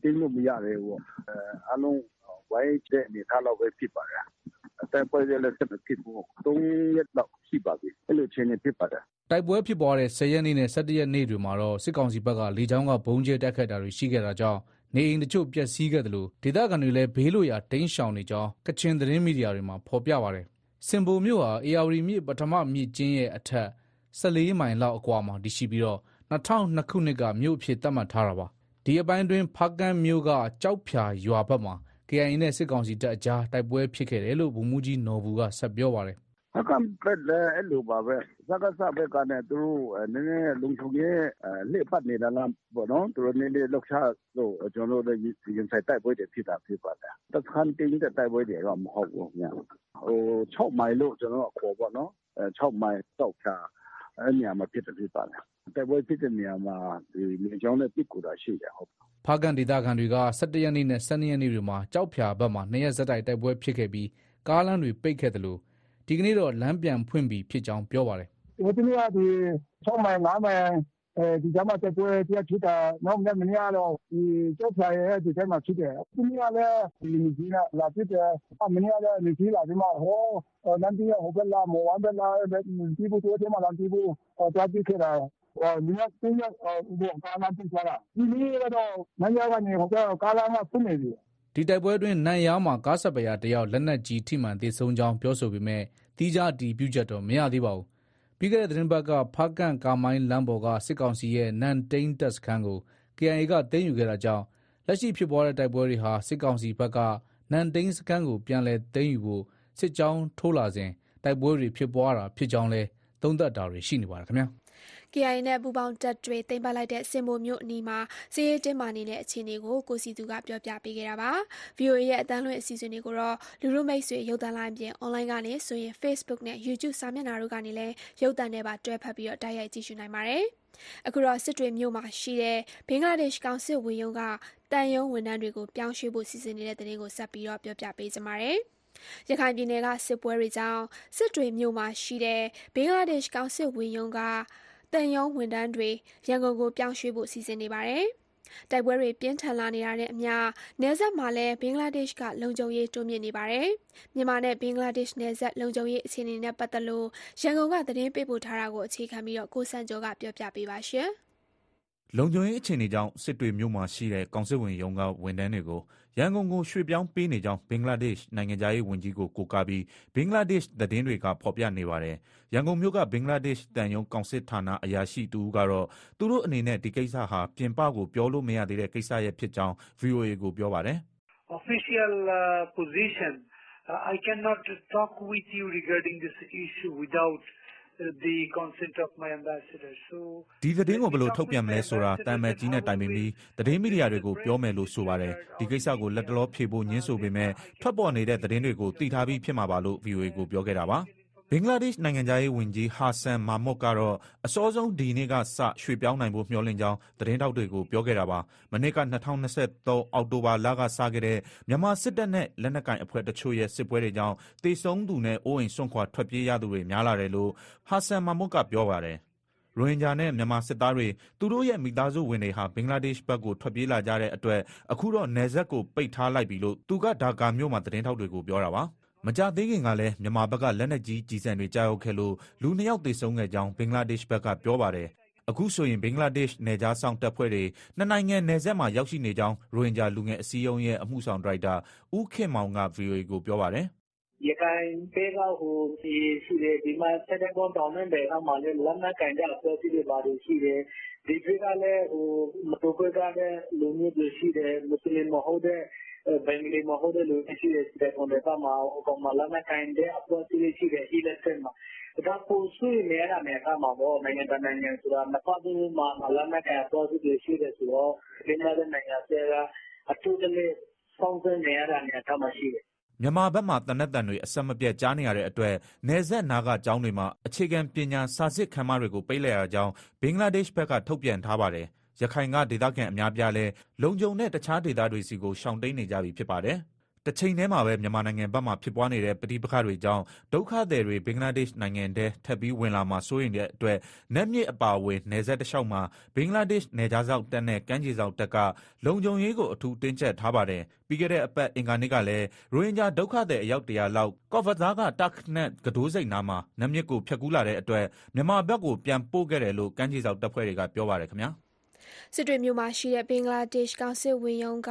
သိမ်းလို့မရသေးဘူးပေါ့။အားလုံးဝိုင်းတဲ့အနေအထားလောက်ပဲ ဖြစ်ပါတယ်။ တိုက်ပွဲလည်း ဆက်မဖြစ်ဘူး။၃ရက်လောက်ရှိပါပြီ။အဲလိုအခြေအနေဖြစ်ပါတယ်။”တိုက်ပွဲဖြစ်ပွားတဲ့ ၁၀ရက်နေ့နဲ့ ၁၁ရက်နေ့တွေမှာတော့ စစ်ကောင်စီဘက်က လေကြောင်းက ဗုံးကြဲတိုက်ခိုက်တာတွေ ရှိခဲ့တာကြောင့် နေအိမ်အချို့ ပျက်ဆီးခဲ့သလို ဒေသခံတွေလည်း ဘေးလွတ်ရာ တိမ်းရှောင်နေကြောင်း ကချင်သတင်းမီဒီယာတွေမှာ ဖော်ပြပါတယ်။စင်ဘိုမြို့ဟာအေယာဝတီမြစ် ပထမမြစ်ကျင်းရဲ့အထက်14မိုင်လောက်အကွာမှာတည်ရှိပြီးတော့2002ခုနှစ်က မြို့အဖြစ် သတ်မှတ်ထားတာပါ ဒီအပိုင်းတွင်ဖားကန်းမြို့ကကြောက်ဖြာရွာဘက်မှာ KIA နဲ့ စစ်ကောင်စီတပ်အကြား တိုက်ပွဲဖြစ်ခဲ့တယ်လို့ ဗိုလ်မှူးကြီးနော်ဘူးကဆက်ပြောပါတယ်အကံပက်လည်း အဲ့လိုပါပဲ စကားစဘက်ကနဲ့ သူတို့အဲနည်းနည်းလုံချုံရဲ့အဲလှည့်ပတ်နေတာလားပေါ့နော် သူတို့နည်းနည်းလောက်ချလို့ ကျွန်တော်တို့ရင်ဆိုင်တိုက်ပွဲတွေ ဖြစ်တာဖြစ်ပါတယ်တခန်းတင်းတဲ့ တိုက်ပွဲတွေတော့ မဟုတ်ဘူးညာဟို6မိုင်လို့ ကျွန်တော်ခေါ်ပေါ့နော်အဲ6မိုင်တောက်ချာ အဲ့နေရာမှာဖြစ်တယ်ဖြစ်ပါတယ်တိုက်ပွဲဖြစ်တဲ့နေရာမှာဒီမြေကြောင်းနဲ့ပြစ်ကူတာရှိတယ်ဟုတ်ဖားကန်ဒေသခံတွေက17ရက်နေ့နဲ့12ရက်နေ့တွေမှာကြောက်ဖြာဘက်မှာနှစ်ရက်ဆက်တိုက်တိုက်ပွဲဖြစ်ခဲ့ပြီးကားလမ်းတွေပိတ်ခဲ့တယ်လို့ဒီကနေ့တော့လမ်းပြန်ဖွင့်ပြီးဖြစ်ကြောင်းပြောပါတယ်ဟိုတနေ့ကဒီ6မိုင်5မိုင်အဲ ဒီကျမှတက်ပွဲပြဖြစ်တာနောက်မြတ်မနေ့ကတော့ဒီကျောက်ဖြာရဲ့ဒီထဲမှာဖြစ်တယ်ဒီနေ့ကလည်းဒီလူကြီးကလာဖြစ်တယ်အမနေ့ကလည်းလူကြီးလာဒီမှာဟောလမ်းကြီးဟိုဘက်လာမော်ဝမ်းဘက်လာဒီဘူတိုထဲမှာလမ်းကြီးဘူတွားပြခဲ့တာဟိုလူကတင်းရဟိုကားလမ်းပြသွားတာဒီနေ့ကတော့နိုင်ရကနေဟိုကားလမ်းကဖွင့်နေပြီဒီတိုက်ပွဲအတွင်းနန်ရားမှာကားဆက်ပရာတယောက်လက်နက်ကြီးထိမှန်သေဆုံးကြောင်းပြောဆိုပေမဲ့တီးခြားအတည်ပြုချက်တော့မရသေးပါဘူး။ ပြီးခဲ့တဲ့သတင်းပတ်က ဖားကန့်ကာမိုင်းလမ်းပေါ်က စစ်ကောင်စီရဲ့ နန်တိန်တပ်စခန်းကို KIA က သိမ်းယူခဲ့တာကြောင့် လက်ရှိဖြစ်ပွားတဲ့ တိုက်ပွဲတွေဟာ စစ်ကောင်စီဘက်က နန်တိန်စခန်းကို ပြန်လည်သိမ်းယူဖို့ စစ်ကြောင်းထိုးလာစဉ် တိုက်ပွဲတွေ ဖြစ်ပွားတာဖြစ်ကြောင်းလဲသုံးသပ်တာတွေ ရှိနေပါတယ်ခင်ဗျာ။ KIA နဲ့ ပူးပေါင်းတပ်တွေ သိမ်းပိုက်လိုက်တဲ့စင်ဘိုမြို့အနီးမှာ စစ်ရေးတင်းမာနေတဲ့ အခြေအနေကို ကိုစီသူက ပြောပြပေးခဲ့တာပါ။ VOA ရဲ့အတန်းလွှင့် အစီအစဉ်တွေကိုတော့ လူလူမိတ်ဆွေ ရုပ်သံလိုင်းပြင် အွန်လိုင်းကနေဆိုရင် Facebook နဲ့ YouTube စာမျက်နှာတို့ကနေလည်း ရုပ်သံနဲ့ပါ တွဲဖက်ပြီးတော့တိုက်ရိုက် ကြည့်ရှုနိုင်ပါတယ်။အခုတော့ စစ်တွေမြို့မှာရှိတဲ့ ဘင်္ဂလားဒေ့ရှ် ကောင်စစ်ဝင်ရုံးကတန်ယုံဝန်ထမ်းတွေကို ပြောင်းရွှေ့ဖို့ စီစဉ်နေတဲ့တဲ့တင်ကို ဆက်ပြီးတော့ပြောပြပေးကြပါမယ်။ရခိုင်ပြည်နယ်က စစ်ပွဲတွေကြောင့် စစ်တွေမြို့မှာရှိတဲ့ ဘင်္ဂလားဒေ့ရှ် ကောင်စစ်ဝင်ရုံးက တန်ယုံဝန်ထမ်းတွေရန်ကုန်ကိုပြောင်းရွှေ့ဖို့စီစဉ်နေပါတယ်။တိုက်ပွဲတွေပြင်းထန်လာနေတာနဲ့အမျှနယ်စပ်မှာလည်းဘင်္ဂလားဒေ့ရှ်ကလုံခြုံရေးတိုးမြင့်နေပါတယ်။မြန်မာနဲ့ဘင်္ဂလားဒေ့ရှ်နယ်စပ်လုံခြုံရေးအခြေအနေနဲ့ပတ်သက်လို့ရန်ကုန်ကသတင်းပေးပို့ထားတာကိုအခြေခံပြီးတော့ကိုစံကျော်ကပြောပြပေးပါရှင်။လုံခြုံရေးအခြေအနေကြောင့်စစ်တွေမြို့မှာရှိတဲ့ကောင်စစ်ဝင်ရုံးကဝန်ထမ်းတွေကို ရန်ကုန်ကို ရွှေ့ပြောင်းပေးနေကြောင်း ဘင်္ဂလားဒေ့ရှ် နိုင်ငံခြားရေးဝန်ကြီးကို ကိုးကားပြီး ဘင်္ဂလားဒေ့ရှ် သတင်းတွေက ဖော်ပြနေပါတယ်။ရန်ကုန်မြို့က ဘင်္ဂလားဒေ့ရှ်သံရုံး ကောင်စစ်ဌာန အရာရှိတဦးကတော့ သူတို့အနေနဲ့ ဒီကိစ္စဟာ ပြင်ပကို ပြောလို့မရသေးတဲ့ ကိစ္စရပ်ဖြစ်ကြောင်း VOA ကို ပြောပါတယ်။ official uh, position. Uh, I cannot talk with you regarding this issue without uh, the consent of my ambassador. So ဒီသတင်းကို ဘယ်လို ထုတ်ပြန်မလဲဆိုတာတမ်မဲ့ကြီးနဲ့ တိုင်ပင်ပြီး သတင်းမီဒီယာတွေကို ပြောမယ်လို့ ဆိုပါတယ် ဒီကိစ္စကိုလက်တလောဖြေဖို့ညှင်းဆိုပေမဲ့ ထွက်ပေါ်နေတဲ့ သတင်းတွေကို သိထားပြီး ဖြစ်မှာပါလို့ VOA ကို ပြောခဲ့တာပါ ဘင်္ဂလားဒေ့ရှ်နိုင်ငံသားရေးဝန်ကြီး ဟာဆန်မာမွတ်ကတော့ အစောဆုံး ဒီနေ့ကစ ရွှေ့ပြောင်းနိုင်ဖို့ မျှော်လင့်ကြောင်း သတင်းထောက်တွေကို ပြောခဲ့တာပါ မနေ့က2023အောက်တိုဘာလကစခဲ့တဲ့ မြန်မာစစ်တပ်နဲ့ လက်နက်ကိုင်အဖွဲ့တချို့ရဲ့ စစ်ပွဲတွေကြောင့်တေဆုံးသူနဲ့ အိုးအိမ်စွန့်ခွာ ထွက်ပြေးရသူတွေ များလာတယ်လို့ ဟာဆန်မာမွတ်က ပြောပါတယ် ရိုဟင်ဂျာနဲ့ မြန်မာစစ်သားတွေ သူတို့ရဲ့ မိသားစုဝင်တွေဟာ ဘင်္ဂလားဒေ့ရှ်ဘက်ကို ထွက်ပြေးလာကြတဲ့အတွက် အခုတော့ နယ်စပ်ကို ပိတ်ထားလိုက်ပြီလို့ သူက ဒါကာမြို့မှာ သတင်းထောက်တွေကို ပြောတာပါ မကြသေးခင်ကလည်း မြန်မာဘက်က လက်နက်ကြီးကြီးစံတွေကြားရောက်ခဲ့လို့ လူနှစ်ယောက်သေဆုံးခဲ့ကြောင်း ဘင်္ဂလားဒေ့ရှ်ဘက်က ပြောပါတယ် အခုဆိုရင် ဘင်္ဂလားဒေ့ရှ် နယ်ခြားစောင့်တပ်ဖွဲ့တွေ နှစ်နိုင်ငံနယ်စပ်မှာ ရောက်ရှိနေကြောင်း ရိုဟင်ဂျာလူငယ်အစည်းအရုံးရဲ့ အမှုဆောင်ဒါရိုက်တာ ဦးခင်မောင်က VOA ကို ပြောပါတယ် ရခိုင်ဘက်ကဟိုဒီရှိတယ် ဒီမှာဆက်တဲ့ကောတောင်းနဲ့ဘယ်ကမှလည်း လက်နက်ကင်တဲ့ အဖွဲ့အစည်းတွေပါတွေ ရှိတယ် ဒီဘက်ကလည်းဟိုမတော်ဘက်ကလည်း လူမျိုးတွေရှိတယ် မွတ်စလင်မဟုတ်တဲ့ ဘင်္ဂလီမဟုတ်တဲ့လူတွေရှိတယ်တဲ့ကွန်တဲ့မှာဟိုကောင်မလက်နက်ကင်တဲ့ အဖွဲ့အစည်းတွေ ရှိတယ်ဟိလက်ဆက်မှာ ဒါပိုဆွေးနေရတာနဲ့အခါမှာပေါ့ နိုင်ငံတကာနိုင်ငံဆိုတာ နှစ်ပတ်သုံးမှာ လက်နက်ကင်အဖွဲ့အစည်းတွေ ရှိတယ်ဆိုတော့ဒီမှာတဲ့နိုင်ငံဆက်က အထူးတလေစောင့်စမ်းနေရတာနဲ့အခါမှာ ရှိတယ် မြန်မာဘက်မှာတနက်တန်တွေ အဆက်မပြတ် ကြားနေရတဲ့အတွက် နယ်စပ်နာကကျောင်းတွေမှာ အခြေခံပညာ စာစစ်ခန်းမတွေကို ပိတ်လိုက်ရကြောင်း ဘင်္ဂလားဒေ့ရှ်ဘက်က ထုတ်ပြန်ထားပါတယ်။ ရခိုင်က ဒေသခံအများပြားလဲလုံခြုံတဲ့ တခြားဒေသတွေစီကို ရှောင်တိန်နေကြပြီ ဖြစ်ပါတယ်။တစ်ချိန်တည်းမှာပဲ မြန်မာနိုင်ငံဘက်မှာ ဖြစ်ပွားနေတဲ့ ပဋိပက္ခတွေကြောင့် ဒုက္ခသည်တွေ ဘင်္ဂလားဒေ့ရှ်နိုင်ငံထဲ ထပ်ပြီးဝင်လာမှာ စိုးရိမ်တဲ့အတွက်နက်မြစ်အပါအဝင် နယ်စပ်တစ်လျှောက်မှာ ဘင်္ဂလားဒေ့ရှ် နယ်ခြားစောင့်တပ်နဲ့ ကမ်းခြေစောင့်တပ်က လုံခြုံရေးကို အထူးတင်းကျပ်ထားပါတယ်။ပြီးခဲ့တဲ့အပတ် အင်္ဂါနေ့ကလည်း ရိုဟင်ဂျာဒုက္ခသည် အယောက်တရာလောက် ကော့ဗဇားက တာခ်နက်ကဒိုးစိတ်နားမှာနက်မြစ်ကို ဖြတ်ကူးလာတဲ့အတွက် မြန်မာဘက်ကို ပြန်ပို့ခဲ့တယ်လို့ ကမ်းခြေစောင့်တပ်ဖွဲ့တွေက ပြောပါတယ်ခင်ဗျာ။ စစ်တွေမြို့မှာရှိတဲ့ ဘင်္ဂလားဒေ့ရှ် ကောင်စစ်ဝင်ရုံးက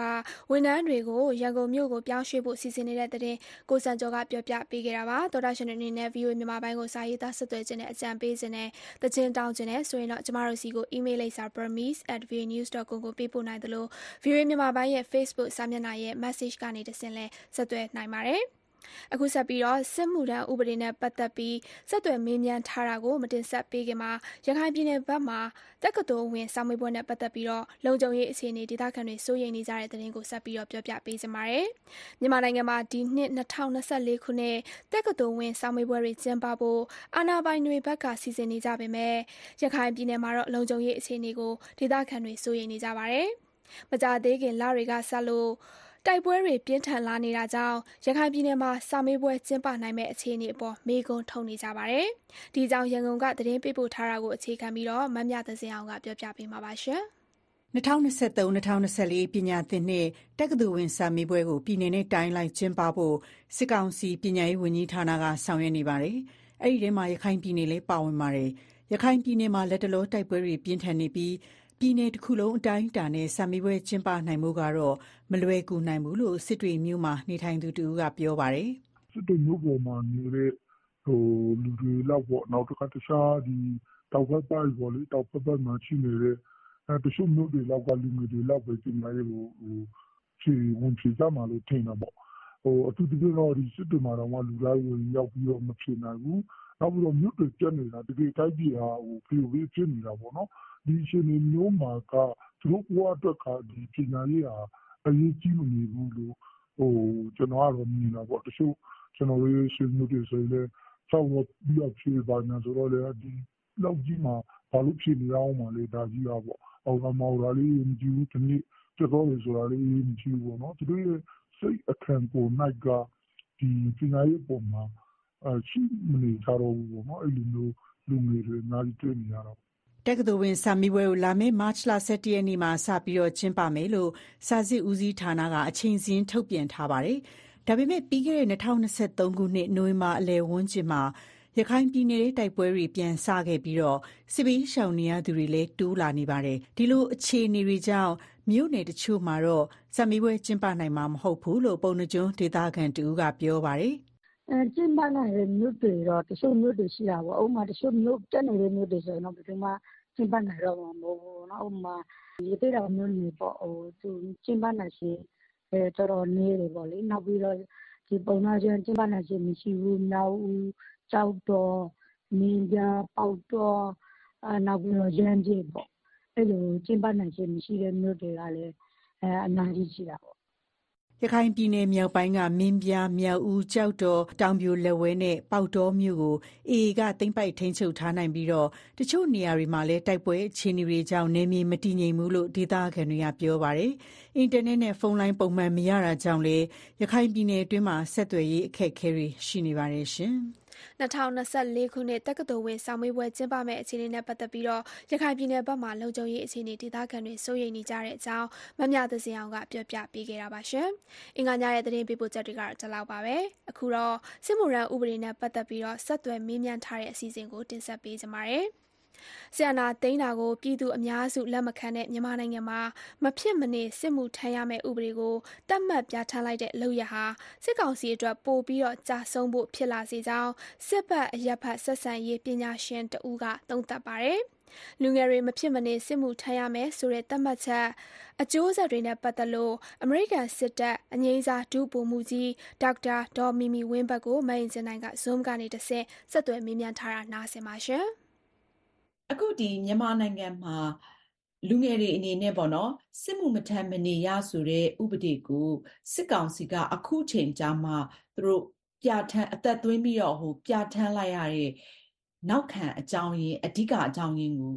ဝန်ထမ်းတွေကို ရန်ကုန်မြို့ကို ပြောင်းရွှေ့ဖို့ စီစဉ်နေတဲ့တဲ့တင်ကိုစံကျော်က ပြောပြပေးခဲ့တာပါတော်တာရှင်တွေအနေနဲ့ VOA မြန်မာပိုင်းကို စာရေးသား ဆက်သွယ်ခြင်းနဲ့အကြံပေးခြင်းနဲ့တခြင်းတောင်းခြင်းနဲ့ဆိုရင်တော့ ကျမတို့စီကို email လိပ်စာ burmese@voanews.com ကို ပေးပို့နိုင်သလို VOA မြန်မာပိုင်းရဲ့ Facebook စာမျက်နှာရဲ့ message ကနေတဆင့်လဲဆက်သွယ်နိုင်ပါတယ် အခုဆက်ပြီးတော့စစ်မှုထမ်းဥပဒေနဲ့ပတ်သက်ပြီးဆက်သွယ်မေးမြန်းထားတာကိုမတင်ဆက်ပေးခင်မှာရခိုင်ပြည်နယ်ဘက်မှာတက္ကသိုလ်ဝင်စာမေးပွဲနဲ့ပတ်သက်ပြီးတော့လုံခြုံရေးအခြေအနေဒေသခံတွေစိုးရိမ်နေကြတဲ့သတင်းကိုဆက်ပြီးတော့ပြောပြပေးကြပါမယ်။မြန်မာနိုင်ငံမှာဒီနှစ်2024ခုနှစ်တက္ကသိုလ်ဝင်စာမေးပွဲတွေကျင်းပဖို့အာဏာပိုင်တွေဘက်ကစီစဉ်နေကြပေမဲ့ရခိုင်ပြည်နယ်မှာတော့လုံခြုံရေးအခြေအနေကိုဒေသခံတွေစိုးရိမ်နေကြပါတယ်။မကြသေးခင်လတွေကဆက်လို့ တိုက်ပွဲတွေပြင်းထန်လာနေတာကြောင့် ရခိုင်ပြည်နယ်မှာ စာမေးပွဲကျင်းပနိုင်မဲ့အခြေအနေအပေါ် မေးခွန်းထုတ်နေကြပါတယ်။ဒီကြောင့်ရန်ကုန်က သတင်းပေးပို့ထားတာကို အခြေခံပြီးတော့မမြသစင်အောင်ကပြောပြပေးမှာပါရှင်။2023-2024ပညာသင်နှစ် တက္ကသိုလ်ဝင်စာမေးပွဲကို ပြည်내နဲ့တိုင်းလိုက် ကျင်းပဖို့ စစ်ကောင်စီ ပညာရေးဝန်ကြီးဌာနက ဆောင်ရွက်နေပါတယ်။အဲ့ဒီထဲမှာ ရခိုင်ပြည်နယ်လည်း ပါဝင်ပါတယ်။ရခိုင်ပြည်နယ်မှာလက်တလော တိုက်ပွဲတွေ ပြင်းထန်နေပြီး ပြည်내တစ်ခုလုံး အတိုင်းအတာနဲ့ စာမေးပွဲကျင်းပနိုင်မှုကတော့ မလွယ်ကူနိုင်ဘူးလို့ စစ်တွေမြို့မှာ နေထိုင်သူတူကပြောပါတယ်။"စစ်တွေမြို့ပေါ်မှာနေတဲ့ လူတွေလောက်ပေါ့ နောက်တခါ တခြားဒီတောင်ဘက်ပိုင်းပေါ့လေ တောင်ဘက်ပိုင်းမှာ ရှိနေတဲ့ တချို့မြို့တွေလောက်က လူငယ်တွေလောက်ပဲ ပညာရေးကို ဝင်ဖြေကြမှာလို့ ထင်တာပေါ့။အထူးသဖြင့်တော့ စစ်တွေမှာတောင်မှ လူတိုင်းဝင်ရောက်ပြီးတော့ မဖြေနိုင်ဘူး။နောက်ပြီးတော့ မြို့တွေပျက်နေတာ တကယ် တိုင်းပြည်ဟာ ဖရိုဖရဲ ဖြစ်နေတာပေါ့နော်။ ဒီအခြေအနေမျိုးမှာကသူတို့ဘဝအတွက်ကပညာရေးဟာအရေးကြီးမနေဘူးလို့ကျနော်ကတော့မြင်တာပေါ့။တချို့ကျနော်တို့ရဲ့ဆွေမျိုးတွေဆိုရင်လည်းလျှောက်ပြီးတော့ဖြေဘာညာဆိုတော့လည်းဒီလောက်ကြီးမှာဘာလို့ဖြေနေရဦးမှာလဲဒါကြီးကပေါ့။အော်ဒါမဟုတ်တာလေးအရေးမကြီးဘူး။တနေ့ပျက်သွားတယ်ဆိုတာလေးအရေးမကြီးဘူးပေါ့နော်။သူတို့ရဲ့စိတ်အခံကိုယ်၌ကဒီပညာရေးအပေါ်မှာရှိမနေကြတော့ဘူးပေါ့နော်။အဲလိုမျိုးလူငယ်တွေအများကြီးတွေ့နေရတာပေါ့။ တက္ကသိုလ်ဝင်စာမေးပွဲကို လာမယ့် မတ်လ ၁၁ ရက်နေ့မှာစပြီးကျင်းပမယ်လို့ စာစစ်ဦးစီးဌာနက အချိန်စာရင်းထုတ်ပြန်ထားပါတယ်။ဒါပေမဲ့ ပြီးခဲ့တဲ့ ၂၀၂၃ ခုနှစ် နိုဝင်ဘာအလယ်ဝန်းကျင်မှာ ရခိုင်ပြည်နယ်ထဲ တိုက်ပွဲတွေ ပြန်စခဲ့ပြီး စစ်ဘေးရှောင်နေရသူတွေလည်း တိုးလာနေပါတယ်။ဒီလိုအခြေအနေတွေကြောင့် မြို့နယ်တချို့မှာတော့ စာမေးပွဲကျင်းပနိုင်မှာ မဟုတ်ဘူးလို့ ပုဏ္ဏားကျွန်းဒေသခံတဦးက ပြောပါတယ်။“ ကျင်းပနိုင်တဲ့မြို့တွေတော့ တချို့မြို့တွေရှိတာပေါ့။ဥပမာ တချို့ တက်နေတဲ့မြို့တွေဆိုရင်တော့ ဘယ်သူမှ ကျင်းပနိုင်တော့မှာ မဟုတ်ဘူးပေါ့နော်။ဥပမာ ရသေ့တောင်မြို့နယ်ပေါ့ ကျင်းပနိုင်ခြေ တော်တော်နည်းတယ်ပေါ့လေ။နောက်ပြီးတော့ ပုဏ္ဏားကျွန်း ကျင်းပနိုင်ခြေမရှိဘူး။မြောက်ဦး၊ကျောက်တော်၊မင်းပြား၊ပေါက်တော နောက်ပြီးတော့ ရမ်းဗြဲပေါ့။အဲလို ကျင်းပနိုင်ခြေမရှိတဲ့ မြို့တွေကလည်း အများကြီးရှိတာပေါ့။” ရခိုင်ပြည်နယ်မြောက်ပိုင်းက မင်းပြား၊မြောက်ဦး၊ကျောက်တော်၊တောင်ပြိုလက်ဝဲနဲ့ ပေါက်တောမြို့ကို AA က သိမ်းပိုက်ထိန်းချုပ်ထားနိုင်ပြီး တချို့နေရာတွေမှာလည်း တိုက်ပွဲအခြေအနေတွေကြောင့် နယ်မြေမတည်ငြိမ်ဘူးလို့ ဒေသခံတွေက ပြောပါတယ်။အင်တာနက်နဲ့ ဖုန်းလိုင်း ပုံမှန်မရတာကြောင့်လည်း ရခိုင်ပြည်နယ်အတွင်းမှာ ဆက်သွယ်ရေး အခက်အခဲတွေ ရှိနေပါတယ်။ 2024ခုနှစ် တက္ကသိုလ်ဝင်စာမေးပွဲကျင်းပမယ့် အခြေအနေနဲ့ပတ်သက်ပြီး ရခိုင်ပြည်နယ်ဘက်မှာ လုံခြုံရေးအခြေအနေ ဒေသခံတွေ စိုးရိမ်နေကြတဲ့အကြောင်း မမြသဇင်အောင်က ပြောပြပေးခဲ့တာပါ။အင်္ဂါညရဲ့ သတင်းပေးပို့ချက်တွေကတော့ ဒီလောက်ပါပဲ။အခုတော့ စစ်မှုထမ်းဥပဒေနဲ့ ပတ်သက်ပြီး ဆက်သွယ်မေးမြန်းထားတဲ့ အစီအစဉ်ကို တင်ဆက်ပေးချင်ပါတယ်။ စစ်အာဏာသိမ်းတာကို ပြည်သူအများစုလက်မခံတဲ့ မြန်မာနိုင်ငံမှာ မဖြစ်မနေစစ်မှုထမ်းရမယ့် ဥပဒေကို သတ်မှတ်ပြဋ္ဌာန်းလိုက်တဲ့ လုပ်ရပ်ဟာ စစ်ကောင်စီအတွက် ပိုပြီး ကျဆုံးဖို့ ဖြစ်လာစေကြောင်း စစ်ဘက်-အရပ်ဘက် ဆက်ဆံရေး ပညာရှင်တဦးက သုံးသပ်ပါတယ်။လူငယ်တွေ မဖြစ်မနေ စစ်မှုထမ်းရမယ်ဆိုတဲ့ သတ်မှတ်ချက် အကျိုးဆက်တွေနဲ့ ပတ်သက်လို့ အမေရိကန်စစ်တပ် အငြိမ်းစား ဒုဗိုလ်မှူးကြီး ဒေါက်တာ ဒေါ်မီမီဝင်းဘတ်ကို မအင်ကြင်းနိုင်က Zoom ကနေတဆင့် ဆက်သွယ်မေးမြန်းထားပါတယ်။ အခုမြန်မာနိုင်ငံမှာလူငယ်တွေအနေနဲ့ပေါ့နော်စစ်မှုမထမ်းမနေရဆိုတဲ့ဥပဒေကိုစစ်ကောင်စီကအခုချိန်ကျမှသူတို့ပြဋ္ဌာန်းအသက်သွင်းပြီးတော့ပြဋ္ဌာန်းလိုက်ရတဲ့နောက်ခံအကြောင်းရင်းအဓိကအကြောင်းရင်းကို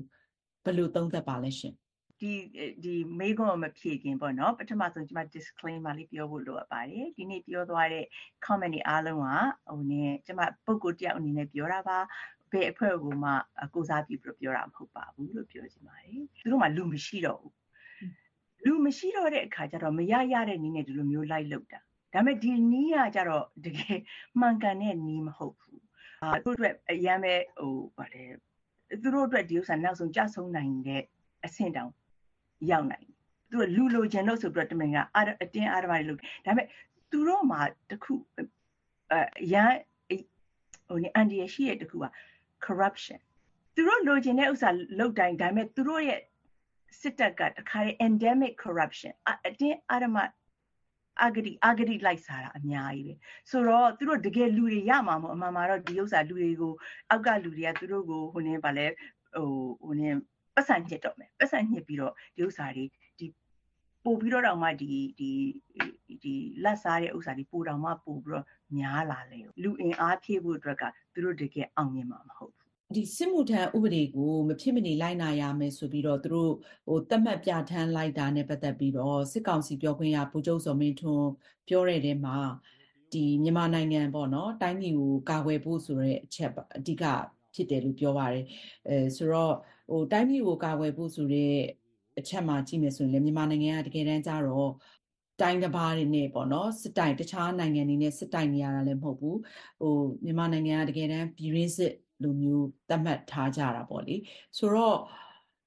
ဘယ်လိုသုံးသပ်ပါလဲရှင့်။ဒီမေးခွန်းကိုမဖြေခင်ပေါ့နော်ပထမဆုံးကျမ disclaimer လေးပြောဖို့လိုအပ်ပါတယ်။ဒီနေ့ပြောသွားတဲ့ comment တွေအားလုံးကကျမပုဂ္ဂိုလ်တယောက်အနေနဲ့ပြောတာပါ။ဘ ယ်အဖွဲ့ကိုမှကိုယ်စားပြုပြီးတော့ပြောတာမဟုတ်ပါဘူးလို့ပြောချင်ပါတယ်။သူတို့မှာလူမရှိတော့ဘူး။လူမရှိတော့တဲ့အခါကျတော့မရရတဲ့နည်းနဲ့ဒီလိုမျိုးလိုက်လုပ်တာ။ဒါပေမဲ့ဒီနည်းကကျတော့တကယ်မှန်ကန်တဲ့နည်းမဟုတ်ဘူး။သူတို့အတွက်အရမ်းပဲသူတို့အတွက်ဒီဥစ္စာနောက်ဆုံးကျဆုံးနိုင်တဲ့အဆင့်တောင်ရောက်နိုင်တယ်သူတို့လူလိုချင်လို့ဆိုပြီးတော့တမင်ကအဓအတင်းအဓမ္မတွေလုပ်တယ်ဒါပေမဲ့သူတို့မှာတစ်ခုအဲရန်ဟိုနေအန်ဒီရရှိတဲ့တစ်ခုက corruption သူတို့လိုချင်တဲ့ဥစ္စာလုပ်တိုင်းဒါပေမဲ့သူတို့ရဲ့စစ်တပ်ကတခါလေ endemic corruption အအတင်းအဓမ္မအဂတိအဂတိလိုက်စားတာအများကြီးပဲဆိုတော့သူတို့တကယ်လူတွေရမှာမဟုတ်အမှန်မှာတော့ဒီဥစ္စာလူတွေကိုအောက်ကလူတွေကသူတို့ကိုဟိုနေပါလဲဟိုဟိုနေပတ်စံညစ်တော့မယ်ပတ်စံညစ်ပြီးတော့ဒီဥစ္စာတွေဒီ ပို့ပြီးတော့တော့မှဒီဒီဒီလက်စားတဲ့ဥစ္စာတွေပို့တော့မှပို့ပြီးတော့များလာလေလူအင်အားဖြည့်ဖို့အတွက်ကသူတို့တကယ်အောင်မြင်မှာမဟုတ်ဘူးဒီစစ်မှုထမ်းဥပဒေကိုမဖြစ်မနေလိုက်နာရမယ်ဆိုပြီးတော့သူတို့ဟိုတတ်မှတ်ပြဋ္ဌာန်းလိုက်တာနဲ့ပတ်သက်ပြီးတော့စစ်ကောင်စီပြောခွင့်ရဗိုလ်ချုပ်စော်မင်းထွန်းပြောတဲ့ထဲမှာဒီမြန်မာနိုင်ငံပေါ့နော်တိုင်းပြည်ကိုကာကွယ်ဖို့ဆိုတဲ့အချက်ပါအဓိကဖြစ်တယ်လို့ပြောပါတယ်အဲဆိုတော့ဟိုတိုင်းပြည်ကိုကာကွယ်ဖို့ဆိုတဲ့ အချက်မှာကြည့်မယ်ဆိုရင်လည်းမြန်မာနိုင်ငံကတကယ်တမ်းကျတော့တိုင်းတစ်ပါးတွေနဲ့ပေါ့နော်စစ်တိုင်တခြားနိုင်ငံတွေနဲ့စစ်တိုင်နေရတာလည်းမဟုတ်ဘူးဟိုမြန်မာနိုင်ငံကတကယ်တမ်းပြည်ရင်းစစ်လိုမျိုးသတ်မှတ်ထားကြတာပေါ့လေဆိုတော့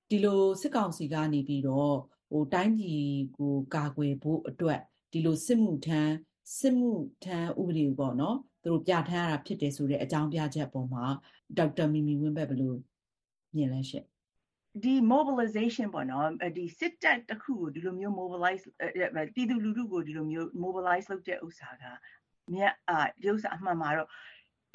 ဒီလိုစစ်ကောင်စီကနေပြီးတော့ဟိုတိုင်းပြည်ကိုကာကွယ်ဖို့အတွက်ဒီလိုစစ်မှုထမ်းစစ်မှုထမ်းဥပဒေကိုပေါ့နော်သူတို့ပြဋ္ဌာန်းရတာဖြစ်တယ်ဆိုတဲ့အကြောင်းပြချက်ပုံမှာဒေါက်တာမီမီဝင်းဘက်ဘယ်လိုမြင်လဲရှင့် ဒီ mobilization ပေါ့နော်ဒီစစ်တပ်တစ်ခုကိုဒီလိုမျိုး mobilize ပြည်သူလူထုကိုဒီလိုမျိုး mobilize လုပ်တဲ့ဥစ္စာကမြတ်အာဒီဥစ္စာအမှန်မှာတော့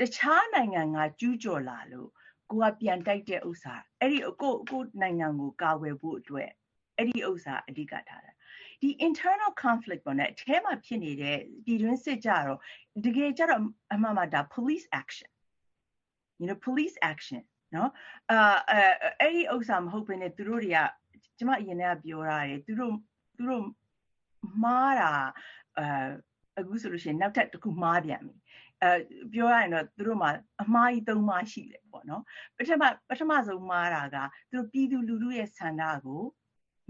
တခြားနိုင်ငံကကျူးကျော်လာလို့ကိုကပြန်တိုက်တဲ့ဥစ္စာအဲ့ဒီကိုကိုနိုင်ငံကိုကာဝယ်ဖို့အတွက်အဲ့ဒီဥစ္စာအဓိကထားတာဒီ internal conflict ပေါ့နဲ့အထဲမှာဖြစ်နေတဲ့ပြည်တွင်းစစ်ကြတော့တကယ်ကြတော့အမှန်မှာဒါ police action you know police action နော်အာအဲ့ဒီဥစ္စာမဟုတ်ဘဲနဲ့သူတို့တွေကကျမအရင်ကပြောရတယ်သူတို့သူတို့မှားတာအာအခုဆိုလို့ရှိရင်နောက်ထပ်တစ်ခုမှားပြန်ပြီအဲပြောရရင်တော့သူတို့မှာအမှားကြီးသုံးမှားရှိတယ်ပေါ့နော်ပထမပထမဆုံးမှားတာကသူတို့ပြည်သူလူထုရဲ့ဆန္ဒကို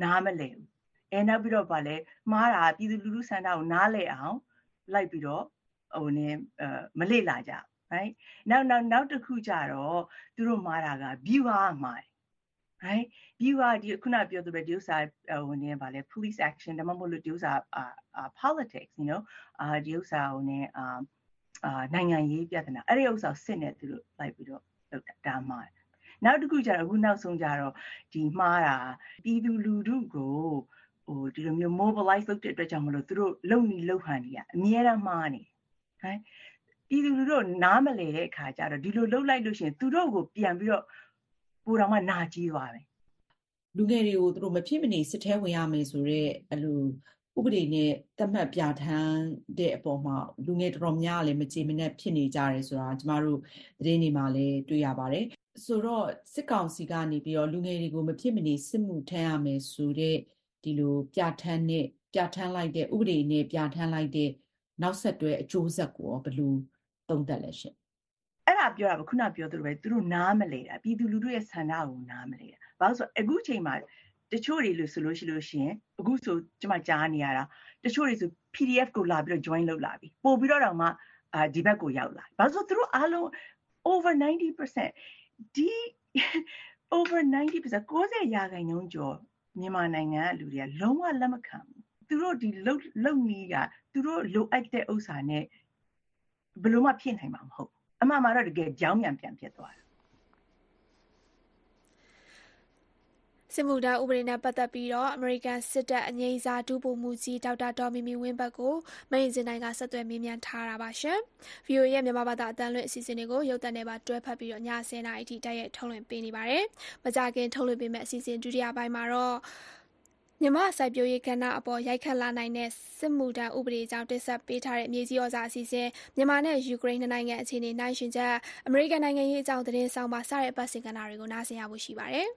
နားမလည်ဘူးအဲနောက်ပြီးတော့ဗာလဲမှားတာပြည်သူလူထုဆန္ဒကိုနားလည်အောင်လိုက်ပြီးတော့ဟိုနေအဲမလေ့လာကြ right နောက်နောက်နောက်တစ်ခုကြတော့သူတို့မှားတာက viewer မှားတယ် right viewer ဒီခုနပြောသလိုဒီဥစ္စာဟိုနေဗာလဲ police action ဒါမှမဟုတ်လို့ဒီဥစ္စာအာ politics you know အာဒီဥစ္စာဟိုနေအာအာနိုင်ငံရေးပြဿနာအဲ့ဒီဥစ္စာကိုစစ်နေသူတို့လိုက်ပြီးတော့လုပ်တာဒါမှားတယ်နောက်တစ်ခုကျတော့အခုနောက်ဆုံးကျတော့ဒီမှားတာပြည်သူလူထုကိုဟိုဒီလိုမျိုး mobilize လုပ်တဲ့အတွက်ကြောင့်မလို့သူတို့လုံနေလုံဟန်နေရအများအားမှားနေ right ပြည်သူလူထုနားမလည်တဲ့အခါကျတော့ဒီလိုလှုပ်လိုက်လို့ရှိရင်သူတို့ကိုပြန်ပြီးတော့ပိုတော်မှနာကြီးသွားတယ်လူငယ်တွေကိုသူတို့မဖြစ်မနေစစ်ထဲဝင်ရမယ်ဆိုတော့အလိုဥပဒေနဲ့သတ်မှတ်ပြဋ္ဌာန်းတဲ့အပေါ်မှာလူငယ်တော်တော်များလည်းမကြေမနက်ဖြစ်နေကြတယ်ဆိုတာကျမတို့သတင်းတွေမှာလည်းတွေ့ရပါတယ်ဆိုတော့စစ်ကောင်စီကနေပြီးတော့လူငယ်တွေကိုမဖြစ်မနေစစ်မှုထမ်းရမယ်ဆိုတော့ဒီလိုပြဋ္ဌာန်းနဲ့ပြဋ္ဌာန်းလိုက်တဲ့ဥပဒေနဲ့ပြဋ္ဌာန်းလိုက်တဲ့နောက်ဆက်တွဲအကျိုးဆက်ကိုရောဘယ်လို သုံးသပ်လဲရှင်အဲ့ဒါပြောတာပဲခုနပြောသလိုပဲသူတို့နားမလဲတာပြည်သူလူထုရဲ့ဆန္ဒကိုနားမလဲတာဘာလို့ဆိုအခုချိန်မှာတချို့တွေလို့ဆိုလို့ရှိလို့ရှိရင်အခုဆိုကျမကြားနေရတာတချို့တွေဆို PDF ကိုလာပြီးတော့ join လုပ်လာပြီပို့ပြီးတော့တော့မှအာဒီဘက်ကိုရောက်လာဘာလို့ဆိုသူတို့အားလုံး over 90%ဒီ over 90% 90ရာခိုင်နှုန်းကျော်မြန်မာနိုင်ငံကလူတွေကလုံးဝလက်မခံဘူးသူတို့ဒီလုံလုံနီးကသူတို့လိုအပ်တဲ့ဥစ္စာနဲ့ ဘယ်လိုမှဖြစ်နိုင်မှာမဟုတ်ဘူးအမှန်မှာတော့တကယ်ကြောင်းပြန်ပြန်ဖြစ်သွားတာစစ်မှုထမ်းဥပဒေနဲ့ပတ်သက်ပြီးတော့အမေရိကန်စစ်တပ်အငြိမ်းစားဒုဗိုလ်မှူးကြီးဒေါက်တာဒေါ်မီမီဝင်းဘတ်ကိုမင်းစင်တိုင်းကဆက်သွယ်မေးမြန်းထားတာပါရှင်။ VOA ရဲ့မြန်မာဘာသာအတန်းလွင့်အစီအစဉ်တွေကိုရုပ်သံနဲ့ပါတွဲဖက်ပြီးတော့ည10:00နာရီအထိတိုက်ရိုက်ထုတ်လွှင့်ပေးနေပါတယ်။မကြခင်ထုတ်လွှင့်ပေးမယ့်အစီအစဉ်ဒုတိယပိုင်းမှာတော့ မြမစိုက်ပျိုးရေးကဏ္ဍအပေါ် ရိုက်ခတ်လာနိုင်တဲ့ စစ်မှုထမ်းဥပဒေကြောင့်တိဆက်ပေးထားတဲ့ မြေကြီးဩဇာအစီအစဉ် မြန်မာနဲ့ ယူကရိန်း နှစ်နိုင်ငံအခြေအနေနိုင်ရှင်ချက် အမေရိကန်နိုင်ငံရေးအကြောင်း သတင်းဆောင်ပါစတဲ့ အပတ်စဉ်ကဏ္ဍတွေကို နားဆင်ရဖို့ရှိပါတယ်။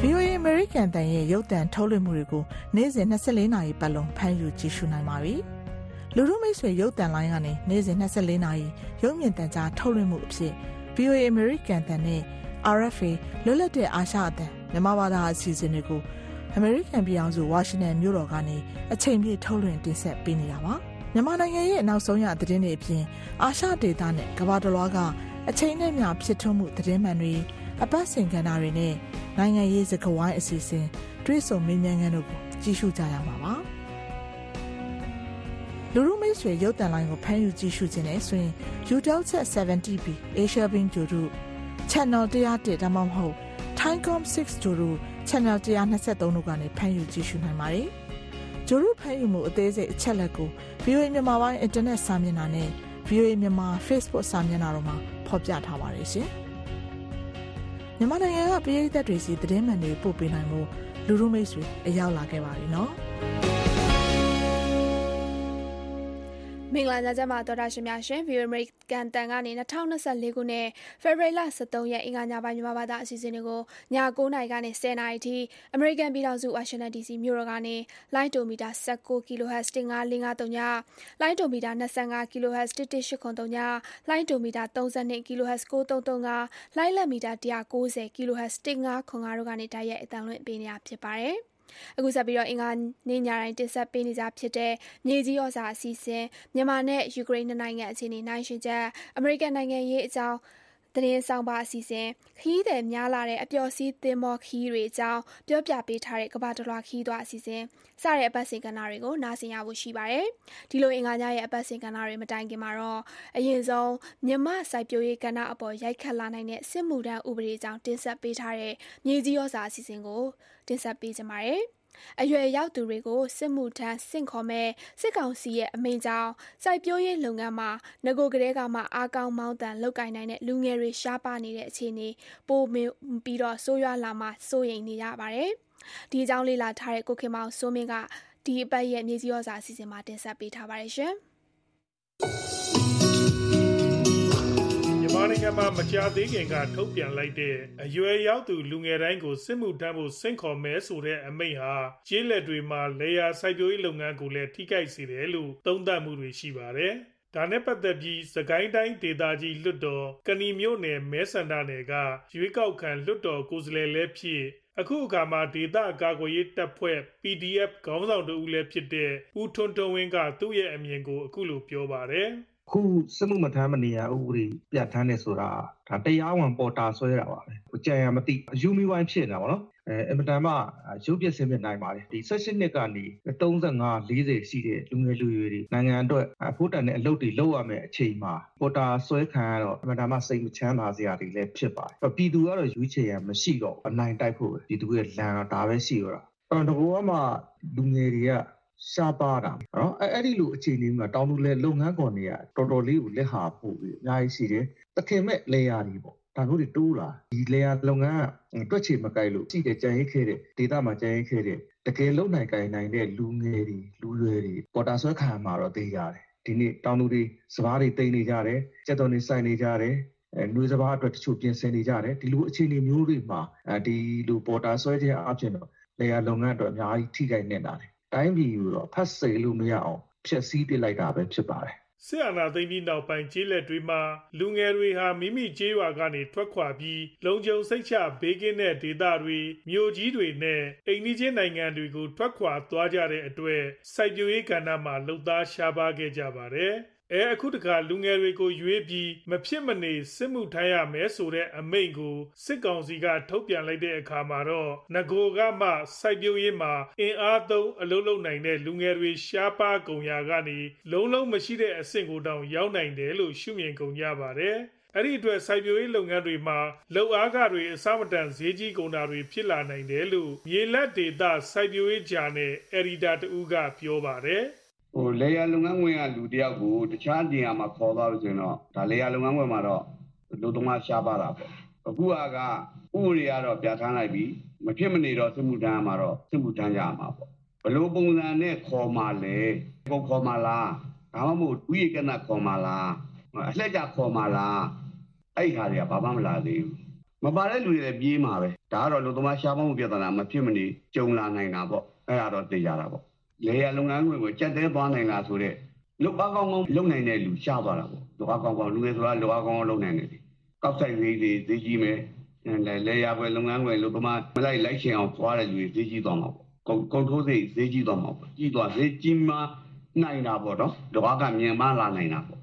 VOA American တန်ရဲ့ ရုပ်သံထုတ်လွှင့်မှုတွေကို နေ့စဉ်24နာရီပတ်လုံး ဖမ်းယူကြည့်ရှုနိုင်ပါပြီ။လူမှုမိတ်ဆွေ ရုပ်သံလိုင်းကနေ နေ့စဉ်24နာရီ ရုပ်မြင်သံကြား ထုတ်လွှင့်မှုအဖြစ် VOA American တန်နဲ့ RFA လွတ်လပ်တဲ့အာရှအသံမြန်မာဘာသာအစီအစဉ်တွေကို American ပြည်အောင်စု Washington မြို့တော်ကနေအချိန်ပြည့်ထုတ်လွှင့်တင်ဆက်ပေးနေတာပါ။မြန်မာနိုင်ငံရဲ့နောက်ဆုံးရသတင်းတွေအပြင်အာရှဒေသနဲ့ကမ္ဘာတစ်လွှားကအချိန်နဲ့မျှဖြစ်ထွန်းမှုသတင်းမှန်တွေအပတ်စဉ်ကဏ္ဍတွေနဲ့နိုင်ငံရေးစကားဝိုင်းအစီအစဉ်တွေးဆုံမေးမြန်းခန်းတို့ကိုကြည့်ရှုကြရမှာပါလူရုမိတ်ဆွေရုပ်တံလိုင်းကိုဖမ်းယူကြည့်ရှုခြင်းနဲ့ဆိုရင် UDEL Chat 70B Asia Bin ဂျိုတို့ Channel 101ဒါမှမဟုတ် Timecom 6ဂျိုတို့ Channel 123တို့ကနေဖမ်းယူကြည့်ရှုနိုင်ပါတယ်ဂျိုတို့ဖမ်းယူမှုအသေးစိတ်အချက်လက်ကို VOA မြန်မာပိုင်း Internet စာမျက်နှာနဲ့ VOA မြန်မာ Facebook စာမျက်နှာတို့မှာဖော်ပြထားပါတယ်ရှင်မြန်မာနိုင်ငံကပြည်သက်တွေစီသတင်းမှန်တွေပို့ပေးနိုင်မှုလူရုမိတ်ဆွေအရောက်လာခဲ့ပါပြီနော် မင်္ဂလာညချမ်းပါတော်တာရှင်များရှင် View American တန်ကနေ2024ခုနှစ် February လ23ရက်အင်္ဂါညပိုင်းမြန်မာဘာသာအစီအစဉ်တွေကိုည9:00နာရီကနေ10:00နာရီထိ American ပြည်ထောင်စု Washington DC မြို့တော်ကနေလိုင်းတိုမီတာ19 kHz 15553ညလိုင်းတိုမီတာ25 kHz 11803ညလိုင်းတိုမီတာ32 kHz 9335လိုင်းလက်မီတာ190 kHz 1505တို့ကနေတိုက်ရိုက်အသံလွှင့်ပေးနေတာဖြစ်ပါတယ်။ အခုဆက်ပြီးတော့အင်္ဂါနေ့ညတိုင်း တင်ဆက်ပေးနေကြဖြစ်တဲ့ မြေကြီးဩဇာအစီအစဉ် မြန်မာနဲ့ ယူကရိန်းနိုင်ငံအခြေအနေနိုင်ရှင်ချက် အမေရိကန်နိုင်ငံရေးအကြောင်း သတင်းဆောင်ပါအစီအစဉ်ခီးတဲ့များလာတဲ့အပျော်စီးသင်းမောခီးတွေအကြောင်းပြောပြပေးထားတဲ့ကဘာတလွာခီးသွားအစီအစဉ်စတဲ့အပတ်စဉ်ကဏ္ဍတွေကိုနားဆင်ရဖို့ရှိပါတယ်ဒီလိုအင်္ဂါညရဲ့အပတ်စဉ်ကဏ္ဍတွေမတိုင်ခင်မှာတော့အရင်ဆုံးမြမစိုက်ပျိုးရေးကဏ္ဍအပေါ်ရိုက်ခတ်လာနိုင်တဲ့စစ်မှုထမ်းဥပဒေအကြောင်းတင်ဆက်ပေးထားတဲ့မြေကြီးဩဇာအစီအစဉ်ကိုတင်ဆက်ပေးကြပါမယ် အရွယ်ရောက်သူတွေကိုစစ်မှုထမ်းဆင့်ခေါ်မဲ့စစ်ကောင်စီရဲ့အမိန့်ကြောင့်စိုက်ပျိုးရေးလုပ်ငန်းမှာငကိုကလေးကမှအားကောင်းမောင်းတန်လောက်ကင်နိုင်တဲ့လူငယ်တွေရှားပါနေတဲ့အခြေအနေပိုပြီးတော့ဆိုးရွားလာမှစိုးရိမ်နေရပါတယ်။ဒီအကြောင်းလေးလာထားတဲ့ကိုခင်မောင်စိုးမင်းကဒီအပတ်ရဲ့မြေကြီးရောစာအစီအစဉ်မှာတင်ဆက်ပေးထားပါတယ်ရှင်။ မြန်မာနိုင်ငံမှာမကြာသေးခင်ကထုတ်ပြန်လိုက်တဲ့အရွယ်ရောက်သူလူငယ်တိုင်းကိုစစ်မှုထမ်းဖို့ဆင့်ခေါ်မဲဆိုတဲ့အမိန့်ဟာကျေးလက်တွေမှာလေယာစိုက်ပျိုးရေးလုပ်ငန်းကိုလည်းထိခိုက်စေတယ်လို့သုံးသပ်မှုတွေရှိပါတယ်။ဒါနဲ့ပတ်သက်ပြီးစကိုင်းတိုင်းဒေသကြီးလွတ်တော်ကဏီမြို့နယ်မဲဆန္ဒနယ်ကရွေးကောက်ခံလွတ်တော်ကိုယ်စားလှယ်လည်းဖြစ်အခုအခါမှာဒေသကာကွယ်ရေးတပ်ဖွဲ့ PDF ခေါင်းဆောင်တဦးလည်းဖြစ်တဲ့ဦးထွန်းထွန်းဝင်းကသူ့ရဲ့အမြင်ကိုအခုလိုပြောပါတယ်။ ခုစစ်မှုမထမ်းမနေရဥပဒေပြဋ္ဌာန်းနေဆိုတာဒါတရားဝင်ပေါ်တာဆွဲတာပါပဲကြံရမသိအယူမီဝိုင်းဖြစ်နေတာပေါ့နော်အဲအင်မတန်မှရုပ်ပြဆင်းပြနိုင်ပါတယ်ဒီ16နှစ်ကနေ35 40ရှိတဲ့လူငယ်လူရွယ်တွေနိုင်ငံအတွက်အဖို့တန်တဲ့အလုပ်တွေလုပ်ရမယ်အချိန်မှာပေါ်တာဆွဲခံရတော့အင်မတန်မှစိတ်မချမ်းသာစရာတွေလည်းဖြစ်ပါတယ်ပြည်သူကတော့ရွေးချယ်ရမရှိတော့အနိုင်တိုက်ဖို့ပဲပြည်သူရဲ့လမ်းတော့ဒါပဲရှိတော့တာအဲ့တော့ဘကမှလူငယ်တွေက ရှားပါတာနော်အဲအဲ့ဒီလိုအခြေအနေမှာတောင်သူလေလုပ်ငန်းခွန်တွေကတော်တော်လေးကိုလက်ဟာပို့ပြီးအများကြီးရှိတယ်တခင်မဲ့လေယာတွေပေါ့ဒါမျိုးတွေတိုးလာဒီလေယာလုပ်ငန်းကတွက်ချေမကိုက်လို့ရှိတယ်ကြံရိတ်ခဲ့တဲ့ဒေတာမှာကြံရိတ်ခဲ့တဲ့တကယ်လုံနိုင်ကိုင်နိုင်တဲ့လူငယ်တွေလူရွယ်တွေပေါ်တာဆွဲခံမှာတော့သိရတယ်ဒီနေ့တောင်သူတွေစပားတွေတိတ်နေကြတယ်ကြက်တော်တွေစိုက်နေကြတယ်အဲနှွေးစပားအတွက်တချို့ပြင်ဆင်နေကြတယ်ဒီလိုအခြေအနေမျိုးတွေမှာအဲဒီလိုပေါ်တာဆွဲခြင်းအပြင်တော့လေယာလုပ်ငန်းအတွက်အများကြီးထိခိုက်နေတာတယ် တိုင်းပြည်ကိုတော့ဖတ်စေလို့မရအောင်ဖျက်ဆီးပစ်လိုက်တာပဲဖြစ်ပါတယ်စစ်အာဏာသိမ်းပြီးနောက်ပိုင်းကျေးလက်တွေမှာလူငယ်တွေဟာမိမိကျေးရွာကနေထွက်ခွာပြီးလုံခြုံစိတ်ချဘေးကင်းတဲ့ဒေသတွေမြို့ကြီးတွေနဲ့အိမ်နီးချင်းနိုင်ငံတွေကိုထွက်ခွာသွားကြတဲ့အတွက်စိုက်ပျိုးရေးကဏ္ဍမှာလှုပ်သားရှားပါးခဲ့ကြပါတယ်။ အဲအခုတခါလူငယ်တွေကိုရွေးပြီးမဖြစ်မနေစစ်မှုထမ်းရမယ်ဆိုတဲ့အမိန့်ကိုစစ်ကောင်စီကထုတ်ပြန်လိုက်တဲ့အခါမှာတော့ငကိုကမှစိုက်ပျိုးရေးမှာအင်အားသုံးအလုပ်လုပ်နိုင်တဲ့လူငယ်တွေရှားပါးကုန်ရာကနေလုံးလုံးမရှိတဲ့အဆင့်ကိုတောင်ရောက်နိုင်တယ်လို့ရှုမြင်ကုန်ကြပါတယ်။အဲ့ဒီအတွက်စိုက်ပျိုးရေးလုပ်ငန်းတွေမှာလောက်အားကတွေအစမတန်ဈေးကြီးကုန်တာတွေဖြစ်လာနိုင်တယ်လို့မြေလက်ဒေတာစိုက်ပျိုးရေးဂျာနယ်အယ်ဒီတာတူကပြောပါတယ်။ ဟိုလေယာလုပ်ငန်းဝင်ကလူတယောက်ကိုတခြားနေရာမှာခေါ်သွားလို့ဆိုရင်တော့ဒါလေယာလုပ်ငန်းဝင်မှာတော့လူသမားရှားပါတာပေါ့အခုကဥပဒေကတော့ပြဋ္ဌာန်းလိုက်ပြီမဖြစ်မနေတော့စစ်မှုထမ်းမှာတော့စစ်မှုထမ်းကြရမှာပေါ့ဘလို့ပုံစံနဲ့ခေါ်မှာလဲကိုခေါ်မှာလားဒါမှမဟုတ်ဥယျကနခေါ်မှာလားအလှက်ကြခေါ်မှာလားအဲ့ဟာတွေကဘာမှမလာသေးဘူးမပါတဲ့လူတွေလည်းပြေးမှာပဲဒါကတော့လူသမားရှားမှုပြဿနာမဖြစ်မနေကြုံလာနိုင်တာပေါ့အဲ့ဒါတော့သိကြတာပေါ့ လေယာလုပ်ငန်းဝင်ကိုကြက်တဲသွားနိုင်လားဆိုတော့လုတ်အားကောင်းကောင်းလုပ်နိုင်တဲ့လူရှားသွားတာပေါ့လုတ်အားကောင်းကောင်းလူငယ်ဆိုတာလုတ်အားကောင်းကောင်းလုပ်နိုင်တယ်ကောက်ဆိုင်ဈေးတွေဈေးကြီးမယ်လေလေယာပွဲလုပ်ငန်းဝင်လို့ပမာမလိုက်လိုက်ရှင်အောင်သွားတဲ့လူတွေဈေးကြီးသွားမှာပေါ့ကုန်ထိုးစိတ်ဈေးကြီးသွားမှာပေါ့ကြီးသွားဈေးကြီးမှနိုင်တာပေါ့နော်လုတ်အားကမြင်မလာနိုင်တာပေါ့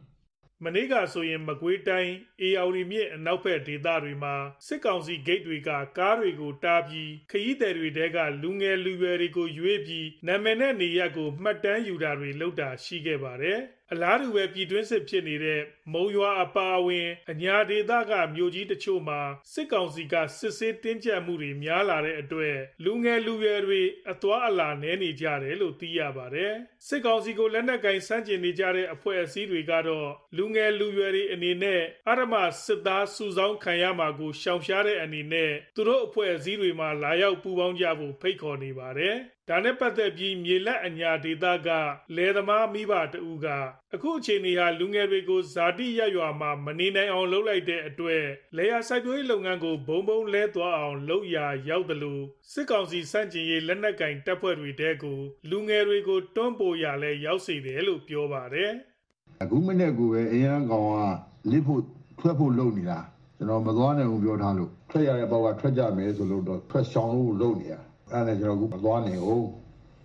မနေ့ကဆိုရင် မကွေးတိုင်းအေယာဝတီမြစ်အနောက်ဘက်ဒေသတွေမှာ စစ်ကောင်စီဂိတ်တွေက ကားတွေကိုတားပြီး ခရီးသည်တွေတဲက လူငယ်လူရွယ်တွေကိုရွေးပြီး နာမည်နဲ့နေရက်ကို မှတ်တမ်းယူတာတွေလုပ်တာရှိခဲ့ပါတယ်။အလားတူပဲပြည်တွင်းစစ်ဖြစ်နေတဲ့မုံရွာအပါအဝင်အညာဒေသကမြို့ကြီးတချို့မှာစစ်ကောင်စီကစစ်ဆေးတင်းကျပ်မှုတွေများလာတဲ့အတွက်လူငယ်လူရွယ်တွေအသွားအလာနည်းနေကြတယ်လို့သိရပါတယ်။စစ်ကောင်စီကိုလက်နက်ကင်ဆန့်ကျင်နေကြတဲ့အဖွဲ့အစည်းတွေကတော့လူငယ်လူရွယ်တွေအနေနဲ့အရမစစ်သားစုဆောင်းခံရမှာကိုရှောင်ရှားတဲ့အနေနဲ့သူတို့အဖွဲ့အစည်းတွေမှာလာရောက်ပူးပေါင်းကြဖို့ဖိတ်ခေါ်နေပါတယ်။ ဒါနဲ့ပတ်သက်ပြီးမြေလက်အညာဒေသကလယ်သမားမိဘတဦးကအခုအချိန်ကြီးဟာလူငယ်တွေကိုဇာတိရရွာမှာမနေနိုင်အောင်လုပ်လိုက်တဲ့အတွက်လေယာစိုက်ပျိုးရေးလုပ်ငန်းကိုဘုံဘုံလဲသွားအောင်လုပ်ရာရောက်တယ်လို့စစ်ကောင်စီစန့်ကျင်ရေးလက်နက်ကင်တပ်ဖွဲ့တွေတဲကိုလူငယ်တွေကိုတွန်းပို့ရလဲရောက်စေတယ်လို့ပြောပါတယ်အခုမနေ့ကပဲအရန်ကောင်ကလစ်ဖို့ထွက်ဖို့လုပ်နေတာကျွန်တော်မသွားနိုင်ဘူးပြောထားလို့ထွက်ရတဲ့ဘောက်ကထွက်ကြမယ်ဆိုလို့တော့ထွက်ဆောင်လို့လုပ်နေတာ အဲ့ဒါနဲ့ကျွန်တော်အခုမသွားနိုင်ဘူး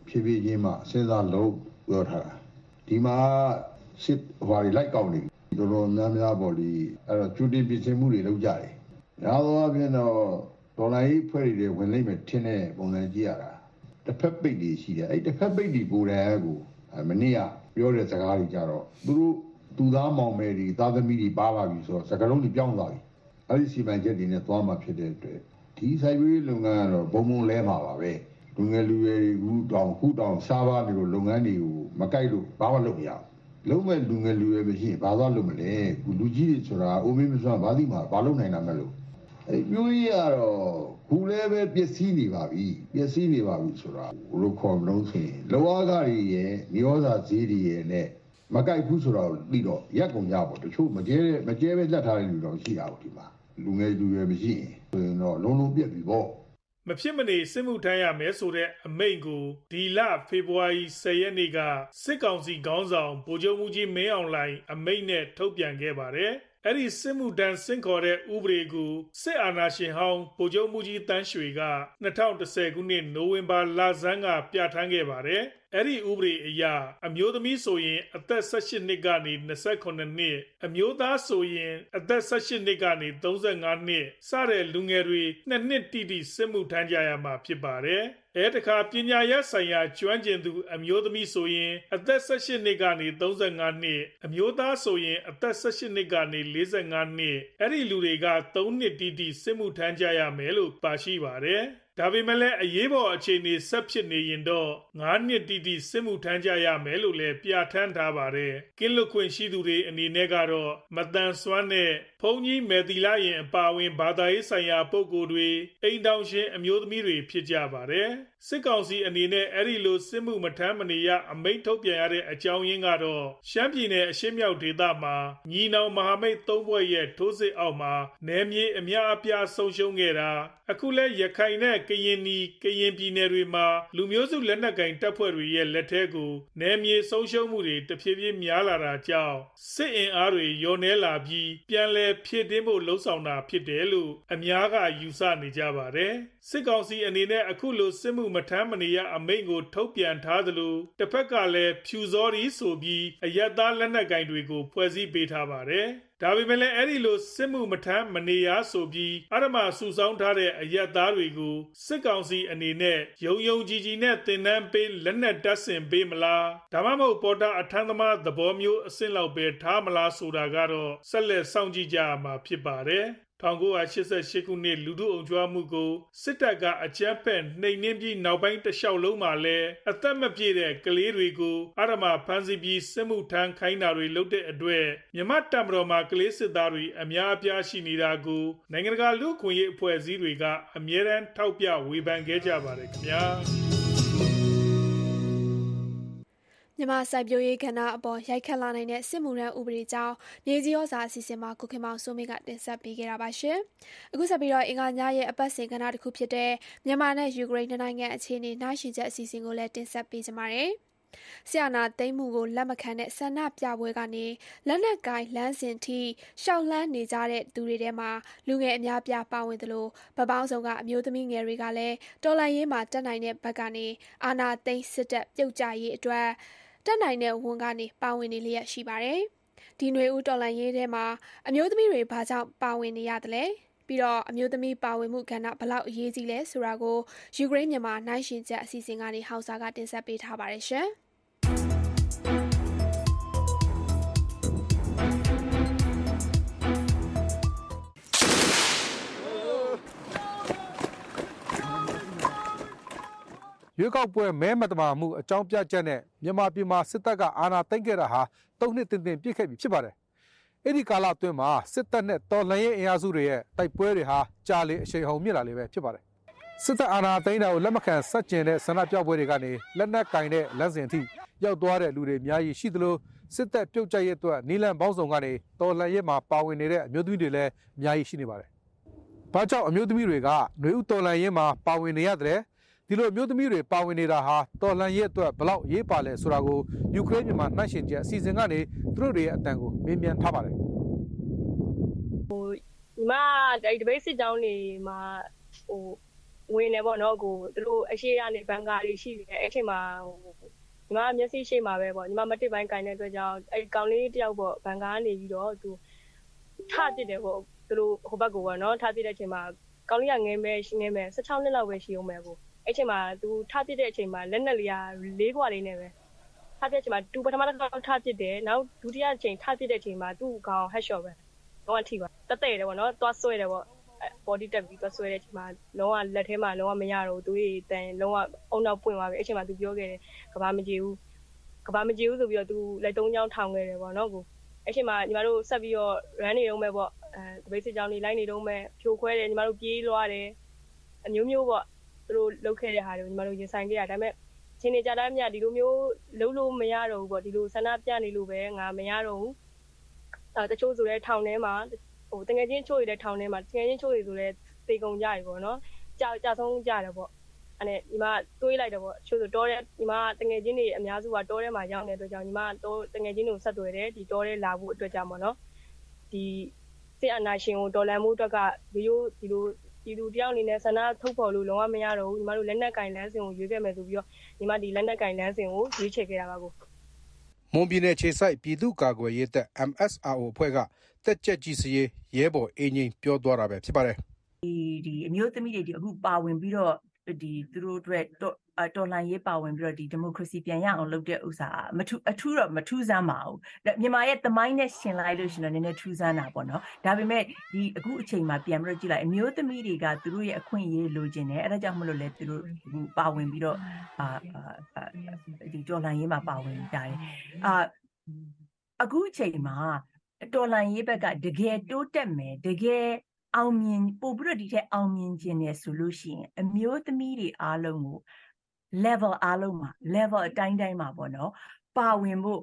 ဖြည်းဖြည်းချင်းမှစဉ်းစားလို့ပြောထားတာဒီမှာစစ်ဟွာတွေလိုက်ကောက်နေပြီတော်တော်များများပေါ့ဒီအဲ့တော့ကျူတင်ပြင်ဆင်မှုတွေလုပ်ကြတယ်ညာတော့အပြင်တော့ဒေါ်လာကြီးဖွဲ့တွေဝင်လိမ့်မယ်ထင်တဲ့ပုံစံကြည့်ရတာတစ်ဖက်ပိတ်တွေရှိတယ်အဲ့တစ်ဖက်ပိတ်တွေကိုယ်တိုင်ကိုအဲ့မနေ့ကပြောတဲ့စကားတွေကြတော့သူတို့သူသားမောင်မယ်တွေသားသမီးတွေပါလာပြီဆိုတော့စကားလုံးတွေပြောင်းသွားပြီအဲ့ဒီစီမံချက်တွေနဲ့သွားမှာဖြစ်တဲ့အတွက် ဒီဆိုင်ဝေးလုပ်ငန်းကတော့ဘုံဘုံလဲမှာပါပဲလူငယ်လူရွယ်တွေခုတောင်ခုတောင်စားပါနေလို့လုပ်ငန်းတွေကိုမကြိုက်လို့ဘာမှလုပ်မရဘူးလုံးမဲ့လူငယ်လူရွယ်မရှိရင်ဘာသွားလုပ်မလဲခုလူကြီးတွေဆိုတာအိုမင်းမစွမ်းဘာသိမှာဘာလုပ်နိုင်တာမလို့အဲ့ပြိုးကြီးကတော့ခုလည်းပဲပျက်စီးနေပါပြီပျက်စီးနေပါပြီဆိုတာဘလို့ခေါ်မလို့ဆိုရင်လောအားကတွေရဲ့မြေဩဇာဈေးတွေရဲ့နဲ့မကြိုက်ဘူးဆိုတော့ပြီးတော့ရက်ကုန်ကြပေါ့တချို့မကျဲမကျဲပဲလက်ထားတဲ့လူတော့ရှိတာပေါ့ဒီမှာ လူငယ်လူရွယ်မရှိရင်ဆိုရင်တော့လုံးလုံးပြက်ပြီပေါ့မဖြစ်မနေစစ်မှုထမ်းရမယ်ဆိုတဲ့အမိန့်ကိုဒီလဖေဖော်ဝါရီ10ရက်နေ့ကစစ်ကောင်စီခေါင်းဆောင်ဗိုလ်ချုပ်မှုကြီးမင်းအောင်လှိုင်အမိန့်နဲ့ထုတ်ပြန်ခဲ့ပါတယ်။ အဲ့ဒီစစ်မှုတန်းစင့်ခေါ်တဲ့ဥပဒေကိုစစ်အာဏာရှင်ဟောင်းဗိုလ်ချုပ်မှုကြီးတန်းရွှေက2010ခုနှစ်နိုဝင်ဘာလဆန်းကပြဋ္ဌာန်းခဲ့ပါတယ်။အဲ့ဒီဥပဒေအရအမျိုးသမီးဆိုရင်အသက်18နှစ်ကနေ28နှစ်အမျိုးသားဆိုရင်အသက်18နှစ်ကနေ35နှစ်စတဲ့လူငယ်တွေနှစ်နှစ်တိတိစစ်မှုထမ်းကြရမှာဖြစ်ပါတယ်။ အဲတခါပညာရပ်ဆိုင်ရာကျွမ်းကျင်သူ အမျိုးသမီးဆိုရင် အသက်18နှစ်ကနေ35နှစ် အမျိုးသားဆိုရင် အသက်18နှစ်ကနေ45နှစ် အဲ့ဒီလူတွေက3နှစ်တိတိ စစ်မှုထမ်းကြရမယ်လို့ ပါရှိပါတယ် ဒါပေမဲ့လည်း အရေးပေါ်အခြေအနေ ဆက်ဖြစ်နေရင်တော့9နှစ်တိတိ စစ်မှုထမ်းကြရမယ်လို့လည်း ပြဋ္ဌာန်းထားပါတယ်။ကင်းလွတ်ခွင့်ရှိသူတွေအနေနဲ့ကတော့မတန်ဆွမ်းတဲ့ ဘုံကြီးမေတီလာရင်အပါအဝင်ဘာသာရေးဆိုင်ရာပုဂ္ဂိုလ်တွေအိမ်တောင်ရှင်အမျိုးသမီးတွေဖြစ်ကြပါတယ်။စစ်ကောင်စီအနေနဲ့အဲ့ဒီလိုစစ်မှုမထမ်းမနေရအမိန့်ထုတ်ပြန်ရတဲ့အကြောင်းရင်းကတော့ရှမ်းပြည်နယ်အရှေ့မြောက်ဒေသမှာညီနောင်မဟာမိတ်သုံးဘွဲ့ရဲ့ထိုးစစ်အောက်မှာနယ်မြေအများအပြားဆုံးရှုံးခဲ့တာအခုလဲရခိုင်နဲ့ကရင်နီကရင်ပြည်နယ်တွေမှာလူမျိုးစုလက်နက်ကင်တပ်ဖွဲ့တွေရဲ့လက်ထဲကိုနယ်မြေဆုံးရှုံးမှုတွေတဖြည်းဖြည်းများလာတာကြောင့်စစ်အင်အားတွေရောနေလာပြီးပြန်လည်ဖြည့်တင်းဖို့လှုံ့ဆော်တာဖြစ်တယ်လို့အများကယူဆနေကြပါတယ်စစ်ကောင်စီအနေနဲ့အခုလိုစစ်မှုမထမ်းမနေရအမိန့်ကို ထုတ်ပြန်ထားသလိုတစ်ဖက်ကလည်းဖြူစောရီဆိုပြီးအယက်သားလက်နက်ကင်တွေကိုဖွဲ့စည်းပေးထားပါတယ် ဒါပေမဲ့လည်းအဲ့ဒီလိုစစ်မှုမထမ်းမနေရဆိုပြီးအရမစုဆောင်းထားတဲ့အယက်သားတွေကိုစစ်ကောင်စီအနေနဲ့ယုံယုံကြည်ကြည်နဲ့တင်နန်းပေးလက်နက်တပ်ဆင်ပေးမလားဒါမှမဟုတ်ပေါ်တာအထမ်းသမားသဘောမျိုးအဆင့်လောက်ပဲထားမလားဆိုတာကတော့ဆက်လက်စောင့်ကြည့်ကြရမှာဖြစ်ပါတယ် 1988 ခုနှစ် လူထုအုံကြွမှုကို စစ်တပ်က အကြမ်းဖက်နှိမ်နင်းပြီး နောက်ပိုင်းတစ်လျှောက်လုံးမှာလည်း အသက်မပြည့်တဲ့ ကလေးတွေကိုအရမဖမ်းဆီးပြီး စစ်မှုထမ်းခိုင်းတာတွေ လုပ်တဲ့အတွက် မြမတပ်မတော်မှာ ကလေးစစ်သားတွေ အများအပြား ရှိနေတာကို နိုင်ငံတကာ လူ့အခွင့်အရေး အဖွဲ့အစည်းတွေက အမြဲတမ်း ထောက်ပြဝေဖန်ခဲ့ကြပါတယ်ခင်ဗျာ မြန်မာစိုက်ပျိုးရေးကဏ္ဍအပေါ် ရိုက်ခတ်လာနိုင်တဲ့ စစ်မှုထမ်းဥပဒေကြောင်း မြေကြီးဩဇာ အစီအစဉ်မှာ ကိုခင်မောင်စိုးမင်းက တင်ဆက်ပေးခဲ့တာပါရှင်။အခုဆက်ပြီးတော့အင်္ဂါညရဲ့ အပတ်စဉ်ကဏ္ဍတစ်ခုဖြစ်တဲ့ မြန်မာနဲ့ ယူကရိန်းနိုင်ငံအခြေအနေ နှိုင်းယှဉ်ချက် အစီအစဉ်ကိုလည်း တင်ဆက်ပေးကြပါမယ်။ဆီယနာသိမ်းမှုကို လက်မခံတဲ့ ဆန္ဒပြပွဲကနေ လက်နက်ကိုင်လမ်းစဉ်ထိရှောက်လန်းနေကြတဲ့သူတွေထဲမှာ လူငယ်အများပြား ပါဝင်သလိုဗပောင်းဆောင်ကအမျိုးသမီးငယ်တွေကလည်း တော်လန်ရေးမှာတက်နိုင်တဲ့ဘက်ကနေ အာနာသိမ်းစစ်တပ် ပြုတ်ကြရေးအတွက် တက်နိုင်တဲ့ဝန်ကနေပါဝင်နေလျက်ရှိပါတယ်ဒီຫນွေဦးတော်လှန်ရေးထဲမှာအမျိုးသမီးတွေဘာကြောင့်ပါဝင်နေရသလဲပြီးတော့အမျိုးသမီးပါဝင်မှုကဏ္ဍဘလောက်အရေးကြီးလဲဆိုတာကိုယူကရိန်းမြန်မာနိုင်ရှင်ချက်အစီအစဉ်ကနေဟောက်စာကတင်ဆက်ပေးထားပါတယ်ရှင်။ ရွေးကောက်ပွဲမဲမတမာမှုအကြောင်းပြချက်နဲ့မြန်မာပြည်မှာစစ်တပ်ကအာဏာသိမ်းခဲ့တာဟာ၃နှစ်တင်တင်ပြည့်ခဲ့ပြီဖြစ်ပါတယ်။အဲ့ဒီကာလအတွင်းမှာစစ်တပ်နဲ့တော်လှန်ရေးအင်အားစုတွေရဲ့တိုက်ပွဲတွေဟာကြာလေအရှိန်ဟုန်မြင့်လာလေပဲဖြစ်ပါတယ်။စစ်တပ်အာဏာသိမ်းတာကိုလက်မခံဆက်ကျင်တဲ့ဆန္ဒပြပွဲတွေကနေလက်နက်ကင်တဲ့လမ်းစဉ်အထိရောက်သွားတဲ့လူတွေအများကြီးရှိသလိုစစ်တပ်ပြုတ်ကျရဲ့အတွက်နီလန်ပေါင်းစုံကနေတော်လှန်ရေးမှာပါဝင်နေတဲ့အမျိုးသမီးတွေလည်းအများကြီးရှိနေပါတယ်။ဘာကြောင့်အမျိုးသမီးတွေကຫນွေဥတော်လှန်ရေးမှာပါဝင်နေရတယ် ဒီလိုအမျိုးသမီးတွေပါဝင်နေတာဟာတော်လှန်ရေးအတွက်ဘလောက်ရေးပါလဲဆိုတာကိုယူကရိန်းမြန်မာနှိုင်းရှင်ချက်အစီအစဉ်ကနေသူတို့တွေရဲ့အတန်ကိုမေးမြန်းထားပါတယ်ညီမဒီတပိတ်စစ်ကြောင်းနေမှာဟိုဝင်နေပေါ့နော်ကိုသူတို့အရှိရနေဘန်ကာတွေရှိတယ်အဲ့ချိန်မှာဟိုညီမမျက်စိရှိမှာပဲပေါ့ညီမမတစ်ပိုင်းကင်တဲ့အတွက်ကြောင့်အဲ့ကောင်လေးတယောက်ပေါ့ဘန်ကာကနေပြီးတော့သူထပစ်တယ်ပေါ့သူတို့ဟိုဘက်ကိုပေါ့နော်ထပစ်တဲ့အချိန်မှာကောင်လေးကငယ်မဲငယ်မဲ16နှစ်လောက်ပဲရှိအောင်ပဲကို အဲ့ချိန်မှာသူထပစ်တဲ့အချိန်မှာလက်နက်လေးကလေးခွာလေးနဲ့ပဲထပစ်တဲ့အချိန်မှာသူပထမတစ်ခါထပစ်တယ်နောက်ဒုတိယအချိန်ထပစ်တဲ့အချိန်မှာသူ့ကောင် headshot ပဲတော့ထိပါတတဲ့တယ်ပေါ့နော်သွားဆွဲတယ်ပေါ့ body တက်ပြီးသွားဆွဲတဲ့အချိန်မှာလုံးဝလက်ထဲမှာလုံးဝမရတော့ဘူးသူကြီးတန်လုံးဝအုံနောက်ပွင့်သွားပြီအဲ့ချိန်မှာသူပြောခဲ့တယ်ကဘာမကြည့်ဘူးကဘာမကြည့်ဘူးဆိုပြီးတော့သူလက်သုံးချောင်းထောင်ခဲ့တယ်ပေါ့နော်ကိုအဲ့ချိန်မှာညီမတို့ဆက်ပြီးတော့ run နေတော့မဲ့ပေါ့အဲတပိတ်စစ်ကြောင်းနေလိုက်နေတော့မဲ့ဖြိုခွဲတယ်ညီမတို့ပြေးလွှားတယ်အမျိုးမျိုးပေါ့ သူတို့လုတ်ခဲ့တဲ့ဟာတွေကိုညီမတို့ရင်ဆိုင်ခဲ့ရဒါပေမဲ့ချင်းနေကြတာမြဒီလိုမျိုးလုံးလို့မရတော့ဘူးပေါ့ဒီလိုဆန္ဒပြနေလို့ပဲငါမရတော့ဘူးအဲတချို့ဆိုလဲထောင်ထဲမှာဟိုတငယ်ချင်းချို့ရတဲ့ထောင်ထဲမှာတငယ်ချင်းချို့ရဆိုလဲသေကုန်ကြပြီပေါ့နော်ကြာကြာဆုံးကြတယ်ပေါ့အဲ့နဲ့ညီမတွေးလိုက်တယ်ပေါ့ချို့ဆိုတောထဲညီမတငယ်ချင်းတွေအများစုကတောထဲမှာရောက်နေတဲ့အတွက်ကြောင့်ညီမတောတငယ်ချင်းတွေကိုဆက်သွယ်တယ်ဒီတောထဲလာဖို့အတွက်ကြောင့်ပေါ့နော်ဒီစစ်အာဏာရှင်ကိုဒေါ်လာမှုအတွက်ကဒီလိုဒီလို ပြည်သူတယောက်အနေနဲ့ဆန္ဒထုတ်ဖော်လို့လုံးဝမရတော့ဘူးညီမတို့လက်နက်ကင်လမ်းစဉ်ကိုရွေးခဲ့မယ်ဆိုပြီးတော့ညီမဒီလက်နက်ကင်လမ်းစဉ်ကိုရွေးချယ်ခဲ့တာပါကိုမွန်ပြည်နယ်ခြေဆိုင်ပြည်သူ့ကာကွယ်ရေးတပ် MSRO အဖွဲ့ကတက်ကြက်ကြီးစရေးရဲဘော်အင်းကြီးပြောသွားတာပဲဖြစ်ပါတယ်ဒီဒီအမျိုးသမီးတွေဒီအခုပါဝင်ပြီးတော့ဒီသူတို့အတွက် တော်အတော်လှန်ရေးပါဝင်ပြီးတော့ဒီဒီမိုကရေစီပြန်ရအောင်လုပ်တဲ့ဥစ္စာမထူအထူးတော့မထူးဆန်းပါဘူးဒါမြန်မာရဲ့သမိုင်းနဲ့ရှင်လိုက်လို့ရှင်တော့နည်းနည်းထူးဆန်းတာပေါ့နော်ဒါပေမဲ့ဒီအခုအချိန်မှာပြန်ပြီးတော့ကြည့်လိုက်အမျိုးသမီးတွေကသူတို့ရဲ့အခွင့်အရေးလိုချင်တယ်အဲဒါကြောင့်မလို့လဲသူတို့ဟိုပါဝင်ပြီးတော့အာအာအာဒီတော်လှန်ရေးမှာပါဝင်ကြတယ်အာအခုအချိန်မှာတော်လှန်ရေးဘက်ကတကယ်တိုးတက်မယ်တကယ်အောင်မြင်ပို့ပြီးတော့ဒီထက်အောင်မြင်ခြင်းနဲ့ဆိုလို့ရှိရင်အမျိုးသမီးတွေအားလုံးကို level အားလုံးမှာ level အတိုင်းတိုင်းမှာပေါ့နော်ပါဝင်ဖို့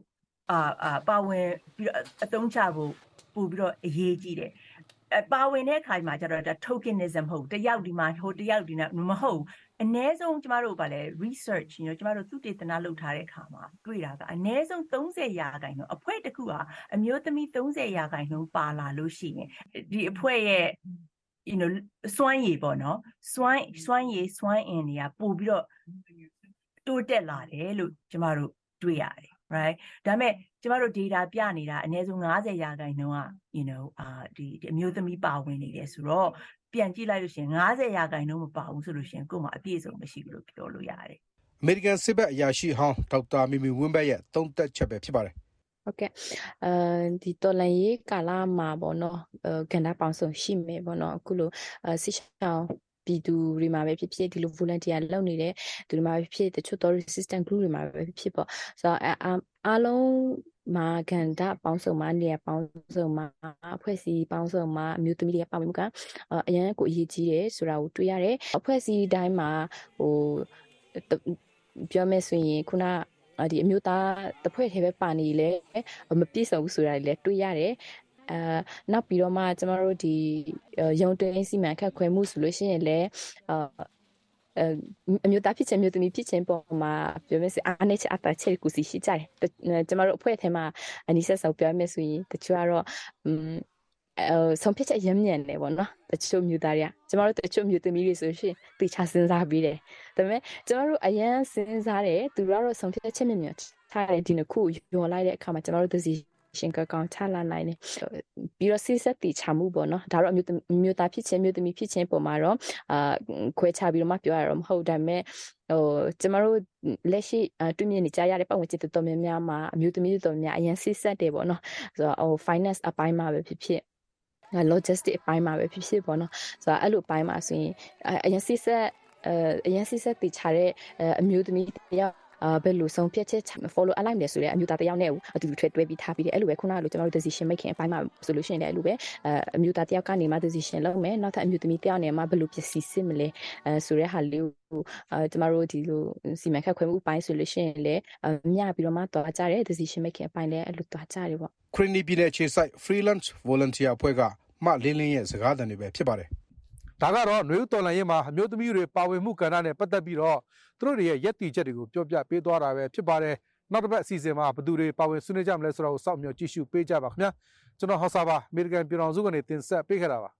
အာအာပါဝင်ပြီးတော့အသုံးချဖို့ပို့ပြီးတော့အရေးကြီးတယ်အပါဝင်တဲ့အခါမှာကျတော့ဒါ tokenism မဟုတ်ဘူးတယောက်ဒီမှာဟိုတယောက်ဒီနာမဟုတ်ဘူးအ ਨੇ ဆုံးကျမတို့ဗာလဲ research you know ကျမတို့သုတေသနလုပ်ထားတဲ့အခါမှာတွေ့တာကအ ਨੇ ဆုံး30ရာခိုင်နှုန်းအဖွဲ့တစ်ခုဟာအမျိုးသမီး30ရာခိုင်နှုန်းပါလာလို့ရှိရင်ဒီအဖွဲ့ရဲ့ you know စွမ်းရည်ပေါ့နော်စွမ်းစွမ်းရည်စွမ်းအင်တွေကပို့ပြီးတော့ တိုးတက်လာတယ်လို့ကျမတို့တွေ့ရတယ် right ဒါပေမဲ့ကျမတို့ data ပြနေတာအနည်းဆုံး90ရာခိုင်နှုန်းက you know အာဒီဒီအမျိုးသမီးပါဝင်နေတယ်ဆိုတော့ပြန်ကြည့်လိုက်လို့ရှိရင်90ရာခိုင်နှုန်းမပါဘူးဆိုလို့ရှိရင်ကိုယ်မှာအပြည့်အစုံမရှိဘူးလို့ပြောလို့ရတယ်အမေရိကန်စစ်ဘက်အရာရှိဟောင်းဒေါက်တာမီမီဝင်းဘက်ရဲ့သုံးသက်ချက်ပဲဖြစ်ပါတယ်ဟုတ်ကဲ့အဲဒီတော်လန်ရေးကာလမှာပေါ့နော်အဲကဏ္ဍပေါင်းစုံရှိမယ်ပေါ့နော်အခုလိုအဲစစ်ရှောင်း ပြည်သူတွေမှာပဲဖြစ်ဖြစ်ဒီလို volunteer လုပ်နေတဲ့သူတွေမှာပဲဖြစ်ဖြစ်တချို့တော့ resistant group တွေမှာပဲဖြစ်ဖြစ်ပေါ့ဆိုတော့အအားအားလုံးမှာကဏ္ဍပေါင်းစုံမှာနေရာပေါင်းစုံမှာအဖွဲ့အစည်းပေါင်းစုံမှာအမျိုးသမီးတွေကပါဝင်မှုကအရန်ကိုအရေးကြီးတယ်ဆိုတာကိုတွေ့ရတယ်အဖွဲ့အစည်းတိုင်းမှာဟိုပြောမယ်ဆိုရင်ခုနအဒီအမျိုးသားတစ်ဖွဲ့ထဲပဲပါနေလေမပြည့်စုံဘူးဆိုတာလည်းတွေ့ရတယ် အဲနောက်ပြီးတော့မှကျမတို့ဒီရုံတွင်းစီမံခန့်ခွဲမှုဆိုလို့ရှိရင်လည်းအာအဲအမျိုးသားဖြစ်ခြင်းမျိုးသမီးဖြစ်ခြင်းပေါ်မှာပြောမယ်ဆိုအားနဲ့ချက်အတာချက်ကိုစီရှိကြတယ်ကျမတို့အဖွဲ့ထဲမှာအနိဆက်ဆောက်ပြောမယ်ဆိုရင်တချို့ကတော့อืมအဲဆုံးဖြတ်ချက်ရမ်းမြန်တယ်ပေါ့နော်တချို့မျိုးသားတွေကကျမတို့တချို့မျိုးသမီးတွေဆိုရှင်တေချာစဉ်းစားပြီးတယ်ဒါပေမဲ့ကျမတို့အရန်စဉ်းစားတယ်သူတို့ကတော့ဆုံးဖြတ်ချက်မြန်မြန်ထားတယ်ဒီနှစ်ခုယော်လိုက်တဲ့အခါမှာကျမတို့သစီ ရှင်ကကောင်းချလာနိုင်တယ်ပြီးတော့စိစက်တီချမှုပေါ့နော်ဒါတော့အမျိုးသမီးအမျိုးသားဖြစ်ခြင်းအမျိုးသမီးဖြစ်ခြင်းပုံမှာတော့အာခွဲခြားပြီးတော့မှပြောရတော့မဟုတ်ဒါပေမဲ့ဟိုကျမတို့လက်ရှိအတွေ့မြင်နေကြရတဲ့ပတ်ဝန်းကျင်တော်တော်များများမှာအမျိုးသမီးတော်တော်များအရင်စိစက်တယ်ပေါ့နော်ဆိုတော့ဟို finance အပိုင်းမှာပဲဖြစ်ဖြစ် logistic အပိုင်းမှာပဲဖြစ်ဖြစ်ပေါ့နော်ဆိုတော့အဲ့လိုအပိုင်းမှာဆိုရင်အရင်စိစက်အဲအရင်စိစက်တီချတဲ့အမျိုးသမီးတယောက်အာ ဘယ်လိုဆုံးဖြတ်ချက် follow align လဲဆိုတဲ့အမျိုးသားတစ်ယောက်နဲ့အတူတူထွေတွဲပြီးထားပြီးတယ်အဲ့လိုပဲခုနကလိုကျွန်တော်တို့ decision making အပိုင်းမှာဆိုလို့ရှိရင်လည်းအဲ့လိုပဲအအမျိုးသားတစ်ယောက်ကနေမှ decision လုပ်မယ်နောက်ထပ်အမျိုးသမီးတစ်ယောက်နဲ့မှဘယ်လိုပစ္စည်းစစ်မလဲအဲဆိုတဲ့ဟာလေးကိုအဲကျွန်တော်တို့ဒီလိုစီမံခန့်ခွဲမှုအပိုင်းဆိုလို့ရှိရင်လည်းမျှပြီးတော့မှတွားကြတယ် decision making အပိုင်းလည်းအဲ့လိုတွားကြတယ်ပေါ့ခရီနီပြည်နယ်အခြေစိုက် freelance volunteer အဖွဲ့ကမလင်းလင်းရဲ့စကားသံတွေပဲဖြစ်ပါတယ် ဒါကတော့နွေဦးတော်လှန်ရေးမှာအမျိုးသမီးတွေပါဝင်မှုကဏ္ဍနဲ့ပတ်သက်ပြီးတော့သူတို့တွေရဲ့ယက်တီချက်တွေကိုပြောပြပေးသွားတာပဲဖြစ်ပါတယ်နောက်တစ်ပတ်အစီအစဉ်မှာဘယ်သူတွေပါဝင်ဆွေးနွေးကြမလဲဆိုတော့စောင့်မျှော်ကြည့်ရှုပေးကြပါခင်ဗျာကျွန်တော်ဟောစာပါအမေရိကန်ပြည်ထောင်စုကနေတင်ဆက်ပေးခဲ့တာပါ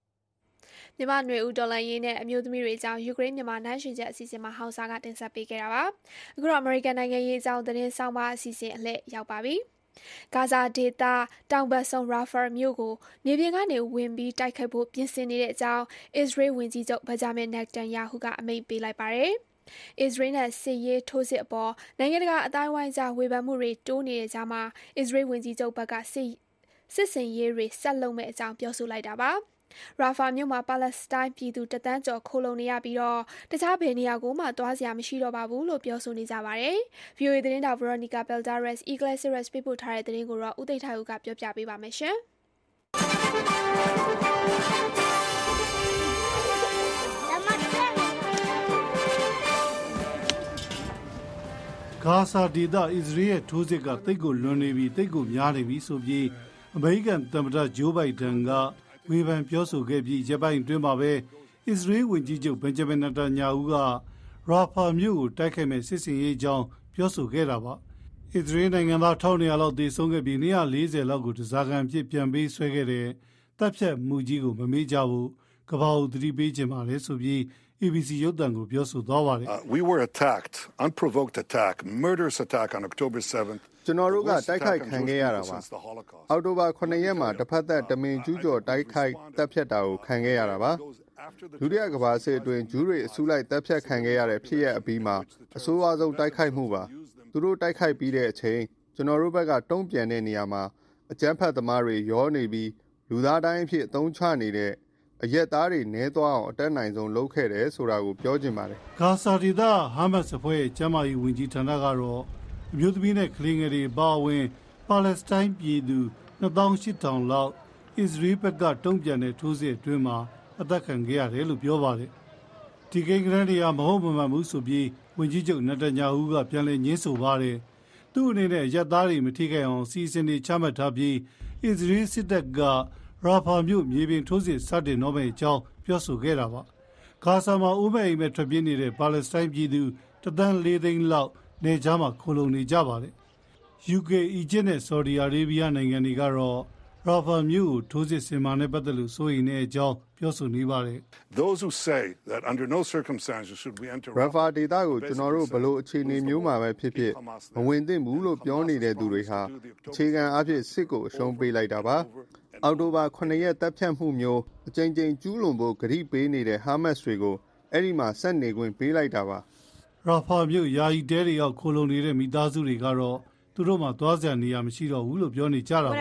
မြန်မာနွေဦးဒေါ်လာရင်းနဲ့အမျိုးသမီးတွေအကြောင်းယူကရိန်းမြန်မာနိုင်ရှင်ချက်အစီအစဉ်မှာဟောက်စာကတင်ဆက်ပေးခဲ့တာပါအခုတော့အမေရိကန်နိုင်ငံရေးအကြောင်းသတင်းဆောင်ပါအစီအစဉ်အလှည့်ရောက်ပါပြီ ဂါဇာဒေသ တောင်ဘက်ဆုံးရာဖာမြို့ကို မြေပြင်ကနေဝင်ပြီး တိုက်ခိုက်ဖို့ ပြင်ဆင်နေတဲ့အကြောင်း အစ္စရေးဝန်ကြီးချုပ်ဗဂျာမင်နက်တန်ယာဟုကအမိန့်ပေးလိုက်ပါတယ်။အစ္စရေးနဲ့ စစ်ရေးထိုးစစ်အပေါ် နိုင်ငံတကာအတိုင်းဝိုင်းကြား ဝေဖန်မှုတွေ တိုးနေတဲ့ကြားမှာ အစ္စရေးဝန်ကြီးချုပ်ဘက်က စစ်စစ်စင်ရေးတွေ ဆက်လုပ်မဲ့အကြောင်း ပြောဆိုလိုက်တာပါ။ ရာဖာမြို့မှာ ပါလက်စတိုင်းပြည်သူတသန်းကျော် ခိုလုံနေရပြီးတော့တခြားဘယ်နေရာကိုမှ သွားစရာမရှိတော့ပါဘူးလို့ ပြောဆိုနေကြပါတယ်။ VOA သတင်းတောက် Veronica Balderas Iglesias ပေးပို့ထားတဲ့သတင်းကိုတော့ဦးသိထိုင်ဦးကပြောပြပေးပါမယ်ရှင်။ဂါဇာဒေသ အစ္စရေးရဲ့ ထိုးစစ်ကတိတ်ကိုလွန်နေပြီတိတ်ကိုများနေပြီဆိုပြီး အမေရိကန်သမ္မတဂျိုးဘိုင်ဒန်က ဝေဖန်ပြောဆိုခဲ့ပြီးရက်ပိုင်းအတွင်းမှာပဲအစ္စရေးဝန်ကြီးချုပ်ဘင်ဂျမင်နတန်ညာဟုကရာဖာမြို့ကိုတိုက်ခိုက်မဲ့စစ်စင်ရေးအကြောင်းပြောဆိုခဲ့တာပါအစ္စရေးနိုင်ငံသား1200လောက်သေဆုံးခဲ့ပြီး240လောက်ကိုတစားကန်အဖြစ်ပြန်ပေးဆွဲခဲ့တဲ့တပ်ဖြတ်မှုကြီးကိုမမေ့ကြဘူးကမ္ဘာကိုသတိပေးခြင်းပါလေဆိုပြီး ABC ရုပ်သံကိုပြောဆိုသွားပါတယ် Uh, we were attacked, unprovoked attack, murderous attack on October 7th. ကျွန်တော်တို့ကတိုက်ခိုက်ခံခဲ့ရတာပါ။အောက်တိုဘာ9ရက်မှာတစ်ဖက်သက်တမင်ကျူးကျော်တိုက်ခိုက်တပ်ဖြတ်တာကိုခံခဲ့ရတာပါ။ဒုတိယကမ္ဘာစစ်အတွင်းဂျူးတွေအစုလိုက်တပ်ဖြတ်ခံခဲ့ရတဲ့ဖြစ်ရပ်အပြီးမှာအဆိုးအဝါဆုံးတိုက်ခိုက်မှုပါ။သူတို့တိုက်ခိုက်ပြီးတဲ့အချိန်ကျွန်တော်တို့ဘက်ကတုံ့ပြန်တဲ့နေရာမှာအကြမ်းဖက်သမားတွေရောနေပြီးလူသားတိုင်းအဖြစ်အသုံးချနေတဲ့ အရက်သားတွေနဲသွားအောင်အတက်နိုင်ဆုံးလုပ်ခဲ့တယ်ဆိုတာကိုပြောချင်ပါတယ်ဂါဇာဒေသဟာမတ်စ်အဖွဲ့ရဲ့ကျမ်းမာရေးဝန်ကြီးဌာနကတော့အမျိုးသမီးနဲ့ကလေးငယ်တွေပါဝင်ပါလက်စတိုင်းပြည်သူ2800လောက်အစ္စရေးဘက်ကတုံ့ပြန်တဲ့ထိုးစစ်အတွင်းမှာအသက်ခံခဲ့ရတယ်လို့ပြောပါတယ်။ဒီကိန်းဂရန်တွေကမဟုတ်မမှန်ဘူးဆိုပြီးဝန်ကြီးချုပ်နတညာဟုကပြန်လည်ညှင်းဆိုပါတယ်။သူ့အနေနဲ့ရက်သားတွေမထိခိုက်အောင်စီစဉ်တွေချမှတ်ထားပြီးအစ္စရေးစစ်တပ်က ရာဖာမြို့မြေပြင်ထိုးစစ်စတင်တော့မယ့်အကြောင်းပြောဆိုခဲ့တာပါ။ဂါဇာမှာဦးမဲ့အိမ်မဲ့ထွက်ပြေးနေတဲ့ပါလက်စတိုင်းပြည်သူတသန်း၄သိန်းလောက်နေကြားမှာခိုလုံနေကြပါတယ်။ UK အီဂျစ်နဲ့ဆော်ဒီအာရေဗျနိုင်ငံတွေကတော့ရာဖာမြို့ကိုထိုးစစ်ဆင်မှာနဲ့ပတ်သက်လို့စိုးရိမ်တဲ့အကြောင်းပြောဆိုနေပါတယ် Those who say that under no circumstances should we enter ရာဖာဒေတာကိုကျွန်တော်တို့ဘလို့အခြေအနေမျိုးမှာပဲဖြစ်ဖြစ်မဝင်သင့်ဘူးလို့ပြောနေတဲ့သူတွေဟာအခြေခံအဖြစ်စစ်ကိုအရှုံးပေးလိုက်တာပါ အောက်တိုဘာ ၇ ရက် သတ်ဖြတ်မှုမျိုး အကြိမ်ကြိမ် ကျူးလွန်ဖို့ ကတိပေးနေတဲ့ ဟာမတ်စ်တွေကို အဲဒီမှာ ဆက်နေခွင့်ပေးလိုက်တာပါ။ Rafah မြို့ ယာယီတဲတွေအောက် ခိုလှုံနေတဲ့ မိသားစုတွေကတော့ သူတို့မှာ သွားစရာနေရာ မရှိတော့ဘူးလို့ ပြောနေကြတာပါ။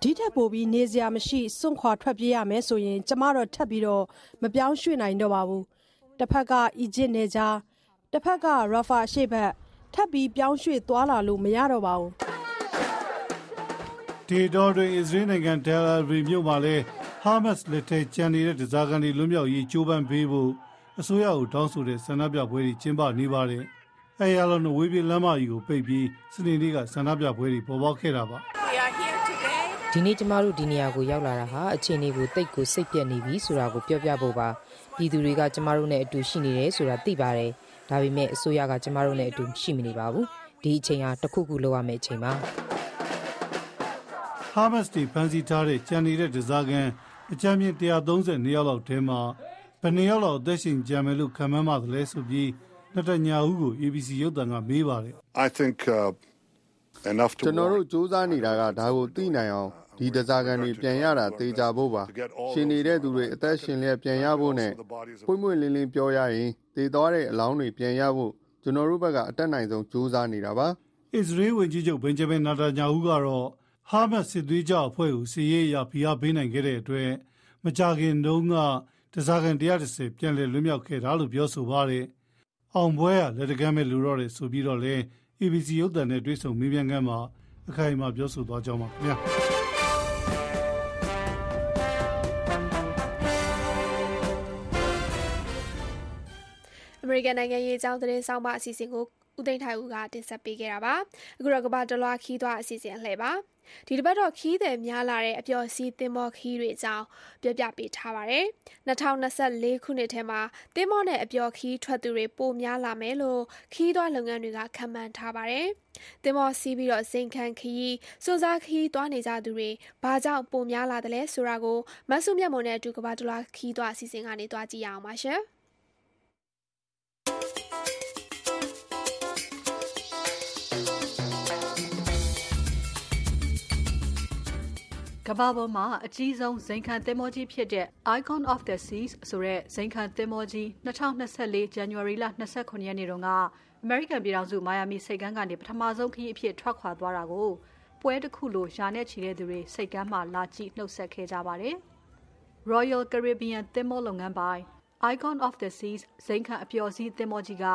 “ဒီထက်ပိုပြီး နေစရာမရှိ စွန့်ခွာထွက်ပြေးရမယ်ဆိုရင် ကျမတို့ ထပ်ပြီး မပြောင်းရွှေ့နိုင်တော့ပါဘူး။တဘက်က အီဂျစ်နယ်ခြား၊တဘက်က Rafah အရှေ့ဘက် ထပ်ပြီး ပြောင်းရွှေ့သွားလာလို့ မရတော့ပါဘူး။” ဒေတော်တွင်အစ္စရေးနိုင်ငံတယ်လ်အဗီမြို့မှာလည်းဟာမတ်စ်လက်ထက်ကျန်နေတဲ့ဒဇာကန်တွေလွတ်မြောက်ရေးကြိုးပမ်းပေးဖို့အစိုးရကိုတောင်းဆိုတဲ့ဆန္ဒပြပွဲတွေကျင်းပနေပါတယ်။အဲရလုံးဝေးပြေးလမ်းမကြီးကိုပိတ်ပြီးစနေနေ့ကဆန္ဒပြပွဲတွေပေါ်ပေါက်ခဲ့တာပါဒီနေ့ကျမတို့ဒီနေရာကိုရောက်လာတာဟာအခြေအနေကိုတိတ်ကိုစိတ်ပြက်နေပြီဆိုတာကိုပြောပြဖို့ပါပြည်သူတွေကကျမတို့နဲ့အတူရှိနေတယ်ဆိုတာသိပါတယ်ဒါပေမဲ့အစိုးရကကျမတို့နဲ့အတူရှိမနေပါဘူးဒီအချိန်ဟာတစ်ခုခုလုပ်ရမယ့်အချိန်ပါ။ ဟာမတ်စ်တွေဖမ်းဆီးထားတဲ့ကျန်နေတဲ့ဒဇာကန်အကြမ်းမြင့်132ယောက်လောက်ထဲမှာဘယ်နှစ်ယောက်လောက်အသက်ရှင်ကြံမယ်လို့ခံမှန်းမှသလဲဆိုပြီးနတညာဟုကို ABC ရုပ်သံကမေးပါတယ် I think uh, ကျွန်တော်တို့စူးစမ်းနေတာကဒါကိုသိနိုင်အောင်ဒီတစားကန်တွေပြန်ရတာသေချာဖို့ပါရှင်နေတဲ့သူတွေအသက်ရှင်လျက်ပြန်ရဖို့နဲ့ပွင့်ပွင့်လင်းလင်းပြောရရင်သေသွားတဲ့အလောင်းတွေပြန်ရဖို့ကျွန်တော်တို့ဘက်ကအတက်နိုင်ဆုံးစူးစမ်းနေတာပါအစ္စရေးဝန်ကြီးချုပ်ဘင်ဂျမင်နာတာညာဟူကတော့ ဟာမတ်စစ်သွေးကြအဖွဲ့ကိုစီရေးရဖိအားပေးနိုင်ခဲ့တဲ့အတွက်မကြခင်တုန်းကတစားကန်130ပြန်လည်လွတ်မြောက်ခဲ့တာလို့ပြောဆိုပါတယ်အောင်ပွဲကလက်တကမ်းမဲ့လူတော့တယ်ဆိုပြီးတော့လဲ ABC ရုပ်သံနဲ့တွေ့ဆုံမေးမြန်းခန်းမှာအခိုင်အမာပြောဆိုသွားကြောင်းပါခင်ဗျာအမေရိကန်နိုင်ငံရေးအကြောင်းသတင်းဆောင်မအစီအစဉ်ကို ဦးသိန်းထိုင်ဦးကတင်ဆက်ပေးခဲ့တာပါအခုတော့ကမ္ဘာတလွှာခီးသွားအစီအစဉ်အလှည့်ပါဒီတစ်ပတ်တော့ခီးသည်များလာတဲ့အပျော်စီးသင်းမောခီးတွေအကြောင်းပြောပြပေးထားပါတယ်2024ခုနှစ်ထဲမှာသင်းမောနဲ့အပျော်ခီးထွက်သူတွေပိုများလာမယ်လို့ခီးသွားလုပ်ငန်းတွေကခန့်မှန်းထားပါတယ်သင်းမောစီးပြီးတော့စိန်ခံခီးစွန်စားခီးသွားနေကြသူတွေဘာကြောင့်ပိုများလာတယ်လဲဆိုတာကိုမဆုမြတ်မွန်နဲ့အတူကမ္ဘာတလွှာခီးသွားအစီအစဉ်ကနေတွားကြည့်ရအောင်ပါရှင်။ ကမ္ဘာပေါ်မှာအကြီးဆုံးဇိမ်ခံသင်္ဘောကြီးဖြစ်တဲ့ Icon of the Seas ဆိုတဲ့ဇိမ်ခံသင်္ဘောကြီး2024 January လ29ရက်နေ့တုန်းက American ပြည်ထောင်စု Miami ဆိပ်ကမ်းကနေပထမဆုံးခရီးအဖြစ်ထွက်ခွာသွားတာကိုပွဲတစ်ခုလိုယာနဲ့ချီတဲ့သူတွေစိတ်ကမ်းမှလာကြည့်နှုတ်ဆက်ခဲ့ကြပါတယ်။ Royal Caribbean သင်္ဘောလုပ်ငန်းပိုင် Icon of the Seas ဇိမ်ခံအပျော်စီးသင်္ဘောကြီးက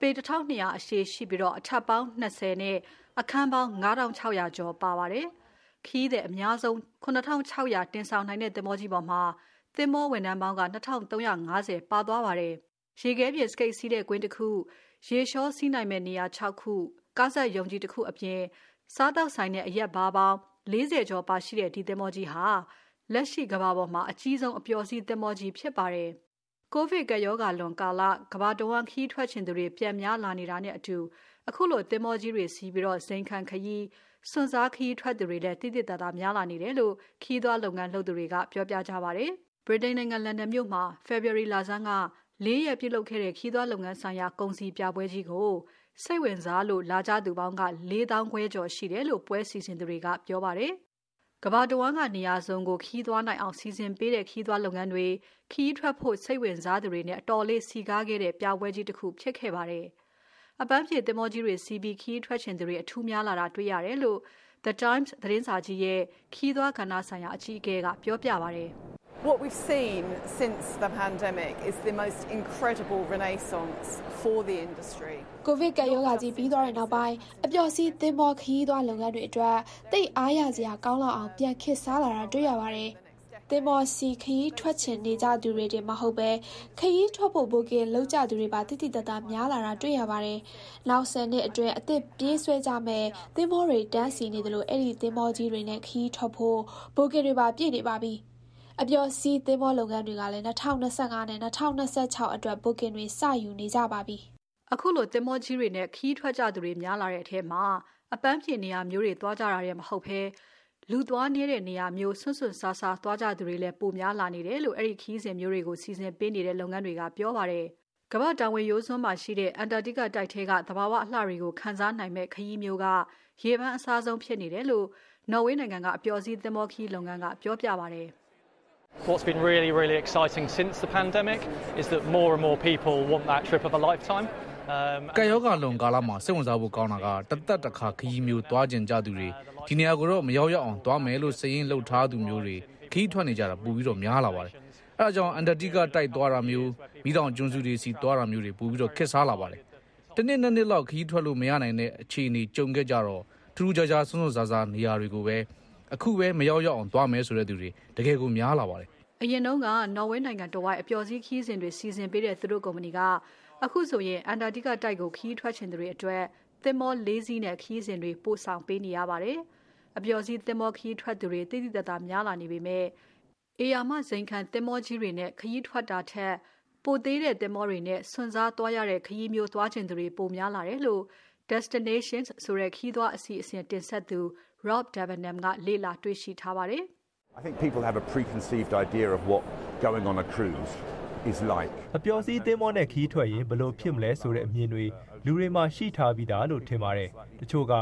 ပေ1200အရှည်ရှိပြီးတော့အထပ်ပေါင်း20နဲ့အခန်းပေါင်း9600ကျော်ပါပါတယ်။ ခီးတဲ့အများဆုံး9600တင်ဆောင်နိုင်တဲ့သင်္ဘောကြီးပေါ်မှာသင်္ဘောဝန်ထမ်းပေါင်းက2350ပါသွားပါတယ်။ရေခဲပြင်စကိတ်စီးတဲ့ကွင်းတစ်ခု၊ရေလျှောစီးနိုင်မဲ့နေရာ6ခု၊ကားဆက်ယုံကြီးတစ်ခုအပြင်စားတောက်ဆိုင်တဲ့အရက်ဘားပေါင်း40ကျော်ပါရှိတဲ့ဒီသင်္ဘောကြီးဟာလက်ရှိကမ္ဘာပေါ်မှာအကြီးဆုံးအပျော်စီးသင်္ဘောကြီးဖြစ်ပါတယ်။ကိုဗစ်ကရောဂါလွန်ကာလကမ္ဘာတဝန်းခီးထွက်ခြင်းသူတွေပြန်များလာနေတာနဲ့အတူအခုလိုသင်္ဘောကြီးတွေစီးပြီးတော့ဇိမ်ခံခရီး စွန့်စားခရီးထွက်သူတွေလည်းတိတိတသားများလာနေတယ်လို့ခီးသွားလုပ်ငန်းလုပ်သူတွေကပြောပြကြပါတယ်။ဗြိတိန်နိုင်ငံလန်ဒန်မြို့မှာ February လဆန်းကလေးရက်ပြုလုပ်ခဲ့တဲ့ခီးသွားလုပ်ငန်းဆိုင်ရာကုန်စည်ပြပွဲကြီးကိုစိတ်ဝင်စားလို့လာကြသူပေါင်းက4000ခွဲကျော်ရှိတယ်လို့ပွဲစီစဉ်သူတွေကပြောပါတယ်။ကဘာတဝမ်းကနေရာစုံကိုခီးသွားနိုင်အောင်စီစဉ်ပေးတဲ့ခီးသွားလုပ်ငန်းတွေခီးထွက်ဖို့စိတ်ဝင်စားသူတွေနဲ့အတော်လေးစီကားခဲ့တဲ့ပြပွဲကြီးတစ်ခုဖြစ်ခဲ့ပါတယ်။ အပန်းဖြေသင်္ဘောကြီးတွေစီးပြီးခီးထွက်ချင်သူတွေအထူးများလာတာတွေ့ရတယ်လို့ The Times သတင်းစာကြီးရဲ့ခီးသွားကဏ္ဍဆိုင်ရာအကြီးအကဲကပြောပြပါတယ်။ What we've seen since the pandemic is the most incredible renaissance for the industry. ကိုဗစ်ကပ်ရောဂါကြီးပြီးသွားတဲ့နောက်ပိုင်းအပျော်စီးသင်္ဘောခရီးသွားလုပ်ငန်းတွေအတွက်တိတ်အားရစရာကောင်းလောက်အောင်ပြန်ခေတ်စားလာတာတွေ့ရပါတယ်။ သင်္ဘောစီခရီးထွက်ချင်နေကြသူတွေတင်မဟုတ်ပဲခရီးထွက်ဖို့ဘိုကင်လုပ်ကြသူတွေပါတိတိတတ်တာများလာတာတွေ့ရပါတယ်။နောက်ဆယ်နှစ်အတွင်းအသစ်ပြေးဆွဲကြမဲ့သင်္ဘောတွေတန်းစီနေတယ်လို့အဲ့ဒီသင်္ဘောကြီးတွေနဲ့ခရီးထွက်ဖို့ဘိုကင်တွေပါပြည့်နေပါပြီ။အပျော်စီးသင်္ဘောလုပ်ငန်းတွေကလည်း2025နဲ့2026အတွက်ဘိုကင်တွေစယူနေကြပါပြီ။အခုလိုသင်္ဘောကြီးတွေနဲ့ခရီးထွက်ကြသူတွေများလာတဲ့အထက်မှာအပန်းဖြေနေရာမျိုးတွေသွားကြတာတွေမဟုတ်ဘဲ လူသွားနေတဲ့နေရာမျိုးဆွန့်ဆွန့်စားစားသွားကြသူတွေလည်းပိုများလာနေတယ်လို့အဲ့ဒီခီးစဉ်မျိုးတွေကိုစီစဉ်ပေးနေတဲ့လုပ်ငန်းတွေကပြောပါတယ်။ကမ္ဘာတောင်ဝင်ရိုးစွန်းမှာရှိတဲ့အန်တာတိကတိုက်ထဲကသဘာဝအလှတွေကိုခန်းစားနိုင်မဲ့ခရီးမျိုးကရေပန်းအစားဆုံးဖြစ်နေတယ်လို့နော်ဝေးနိုင်ငံကအပျော်စီးသင်္ဘောခီးလုပ်ငန်းကပြောပြပါတယ်။ What's been really, really exciting since the pandemic is that more and more people want that trip of a lifetime. ကယောဂလွန်ကာလမှာစိတ်ဝင်စားဖို့ကောင်းတာကတသက်တစ်ခါခရီးမျိုးသွားကျင်ကြသူတွေ ဒီနေရာကိုတော့မရောက်ရအောင်သွားမယ်လို့စရင်လှုပ်ထားသူမျိုးတွေခီးထွက်နေကြတာပိုပြီးတော့များလာပါတယ်။အဲဒါကြောင့်အန်တာတိကတိုက်သွားတာမျိုးမိတောင်ကျွန်းစုတွေစီသွားတာမျိုးတွေပိုပြီးတော့ခက်စားလာပါတယ်။တနေ့နှစ်နှစ်လောက်ခီးထွက်လို့မရနိုင်တဲ့အခြေအနေကြုံခဲ့ကြတော့ထူးထူးခြားခြားဆွန့်ဆွန့်စားစားနေရာတွေကိုပဲအခုပဲမရောက်ရအောင်သွားမယ်ဆိုတဲ့သူတွေတကယ်ကိုများလာပါတယ်။အရင်တုန်းကနော်ဝေနိုင်ငံတော်ဝိုင်းအပျော်စီးခီးစဉ်တွေစီစဉ်ပေးတဲ့သူတို့ကုမ္ပဏီကအခုဆိုရင်အန်တာတိကတိုက်ကိုခီးထွက်ချင်သူတွေအတွက် သင်္ဘော ၄ စီးနဲ့ခီးစဉ်တွေ ပို့ဆောင်ပေးနေရပါတယ်။အပျော်စီးသင်္ဘောခီးထွက်သူတွေတိတိတတ်တာများလာနေပေမဲ့အေယာမဇိမ်ခံသင်္ဘောကြီးတွေနဲ့ ခရီးထွက်တာထက် ပိုသေးတဲ့သင်္ဘောတွေနဲ့ဆွန်စားသွားရတဲ့ ခရီးမျိုးသွားခြင်းတွေ ပိုများလာတယ်လို့ Destinations ဆိုတဲ့ခီးသွားအစီအစဉ်တင်ဆက်သူ Rob Debenham ကလေ့လာတွေ့ရှိထားပါတယ်။ I think people have a preconceived idea of what going on a cruise is like အပျော်စီးသင်းမောနဲ့ခီးထွက်ရင်ဘလို့ဖြစ်မလဲဆိုတဲ့အမြင်တွေလူတွေမှာရှိထားပြီးသားလို့ထင်ပါတယ်တချို့က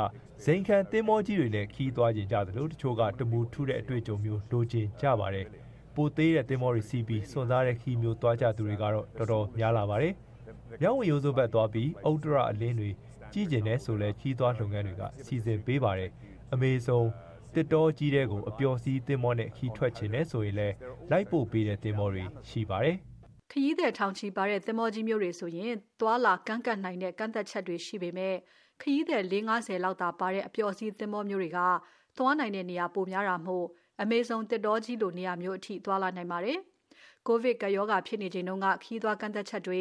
ဇိမ်ခံသင်းမောကြီးတွေနဲ့ခီးသွားကြကြသလိုတချို့ကတမူထူးတဲ့အတွေ့အကြုံမျိုးလိုချင်ကြပါတယ်ပိုသေးတဲ့သင်းမောတွေစီးပြီးစွန့်စားတဲ့ခီးမျိုးသွားကြသူတွေကတော့တော်တော်များလာပါတယ်။မြောင်းဝရိုးစုပ်ဘက်သွားပြီးအုတ်တရအလင်းတွေကြီးကျင်တဲ့ဆိုလဲခီးသွားလုပ်ငန်းတွေကစီစဉ်ပေးပါတယ်။အမေဆုံးတစ်တော်ကြီးတဲ့ကိုအပျော်စီးတင်မောနဲ့ခီးထွက်ခြင်းနဲ့ဆိုရင်လည်းလိုက်ပို့ပေးတဲ့တင်မောတွေရှိပါတယ် ခရီးသည်ထောင်ချီပါတဲ့သင်္ဘောကြီးမျိုးတွေဆိုရင်သွာလာကန့်ကတ်နိုင်တဲ့ကန့်သက်ချက်တွေရှိပေမဲ့ခရီးသည်450လောက်သာပါတဲ့အပျော်စီးသင်္ဘောမျိုးတွေကသွားနိုင်တဲ့နေရာပိုများတာမို့အမေဇုံတစ်တော်ကြီးလိုနေရာမျိုးအထိသွားလာနိုင်ပါတယ်။ကိုဗစ်ကရောဂါဖြစ်နေချိန်တုန်းကခရီးသွားကန့်သက်ချက်တွေ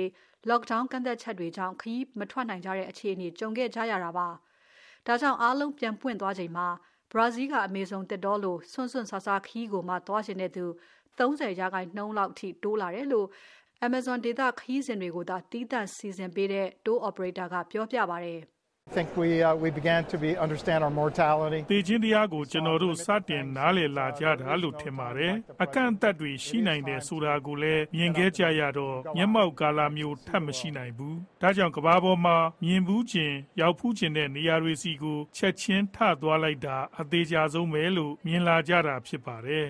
lockdown ကန့်သက်ချက်တွေကြောင့်ခရီးမထွက်နိုင်ကြတဲ့အခြေအနေကြုံခဲ့ကြရတာပါ။ဒါကြောင့်အားလုံးပြန်ပွင့်သွားချိန်မှာဘရာဇီးကအမေဇုံတစ်တော်လိုဆွန့်ဆွန့်ဆာဆာခီးကိုမှသွားရှင်တဲ့သူ30ရာခိုင်နှုန်းလောက်ထိတိုးလာတယ်လို့ Amazon ဒေသခရီးစဉ်တွေကိုသာတီးသန့်စီစဉ်ပေးတဲ့ tour operator ကပြောပြပါတယ်။ think we uh, we began to be understand our mortality တေချင်းတရားကိုကျွန်တော်တို့စတင်နားလည်လာကြတာလို့ထင်ပါတယ်အကန့်အသတ်တွေရှိနိုင်တယ်ဆိုတာကိုလည်းမြင်ခဲ့ကြရတော့မျက်မှောက်ကာလမျိုးထပ်မရှိနိုင်ဘူးဒါကြောင့်ကဘာပေါ်မှာမြင်ဘူးခြင်းရောက်ဖူးခြင်းတဲ့နေရာတွေစီကိုချက်ချင်းထသွားလိုက်တာအသေးချာဆုံးပဲလို့မြင်လာကြတာဖြစ်ပါတယ်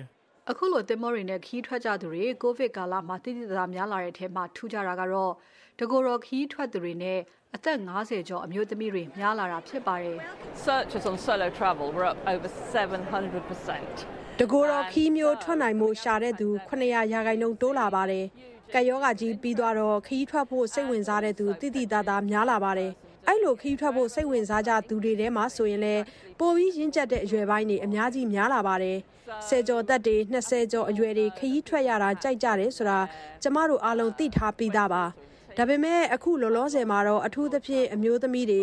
အခုလိုတင်မောတွေနဲ့ခီးထွက်ကြသူတွေ ကိုဗစ်ကာလမှာတိတိကျကျများလာတဲ့အထက်မှာ ထူးကြတာကတော့ တကိုယ်တော်ခီးထွက်သူတွေနဲ့ အသက်50ကျော် အမျိုးသမီးတွေ များလာတာဖြစ်ပါတယ် Searches on solo travel were up over 700%. တကိုယ်တော်ခီးမျိုးထွက်နိုင်မှုရှာတဲ့သူ900ရာခိုင်နှုန်း တိုးလာပါတယ်။ကယောဂါကြီးပြီးသွားတော့ခီးထွက်ဖို့ စိတ်ဝင်စားတဲ့သူတိတိတသားများလာပါတယ်။ အဲ့လိုခီးထွက်ဖို့စိတ်ဝင်စားကြသူတွေထဲမှာဆိုရင်လည်းပိုပြီးရင့်ကျက်တဲ့အရွယ်ပိုင်းတွေအများကြီးများလာပါတယ်။ဆယ်ကျော်သက်တွေ20ကျော်အရွယ်တွေခီးထွက်ရတာကြိုက်ကြတယ်ဆိုတာကျမတို့အားလုံးသိထားပြီးသားပါ။ဒါပေမဲ့အခုလောလောဆယ်မှာတော့အထူးသဖြင့်အမျိုးသမီးတွေ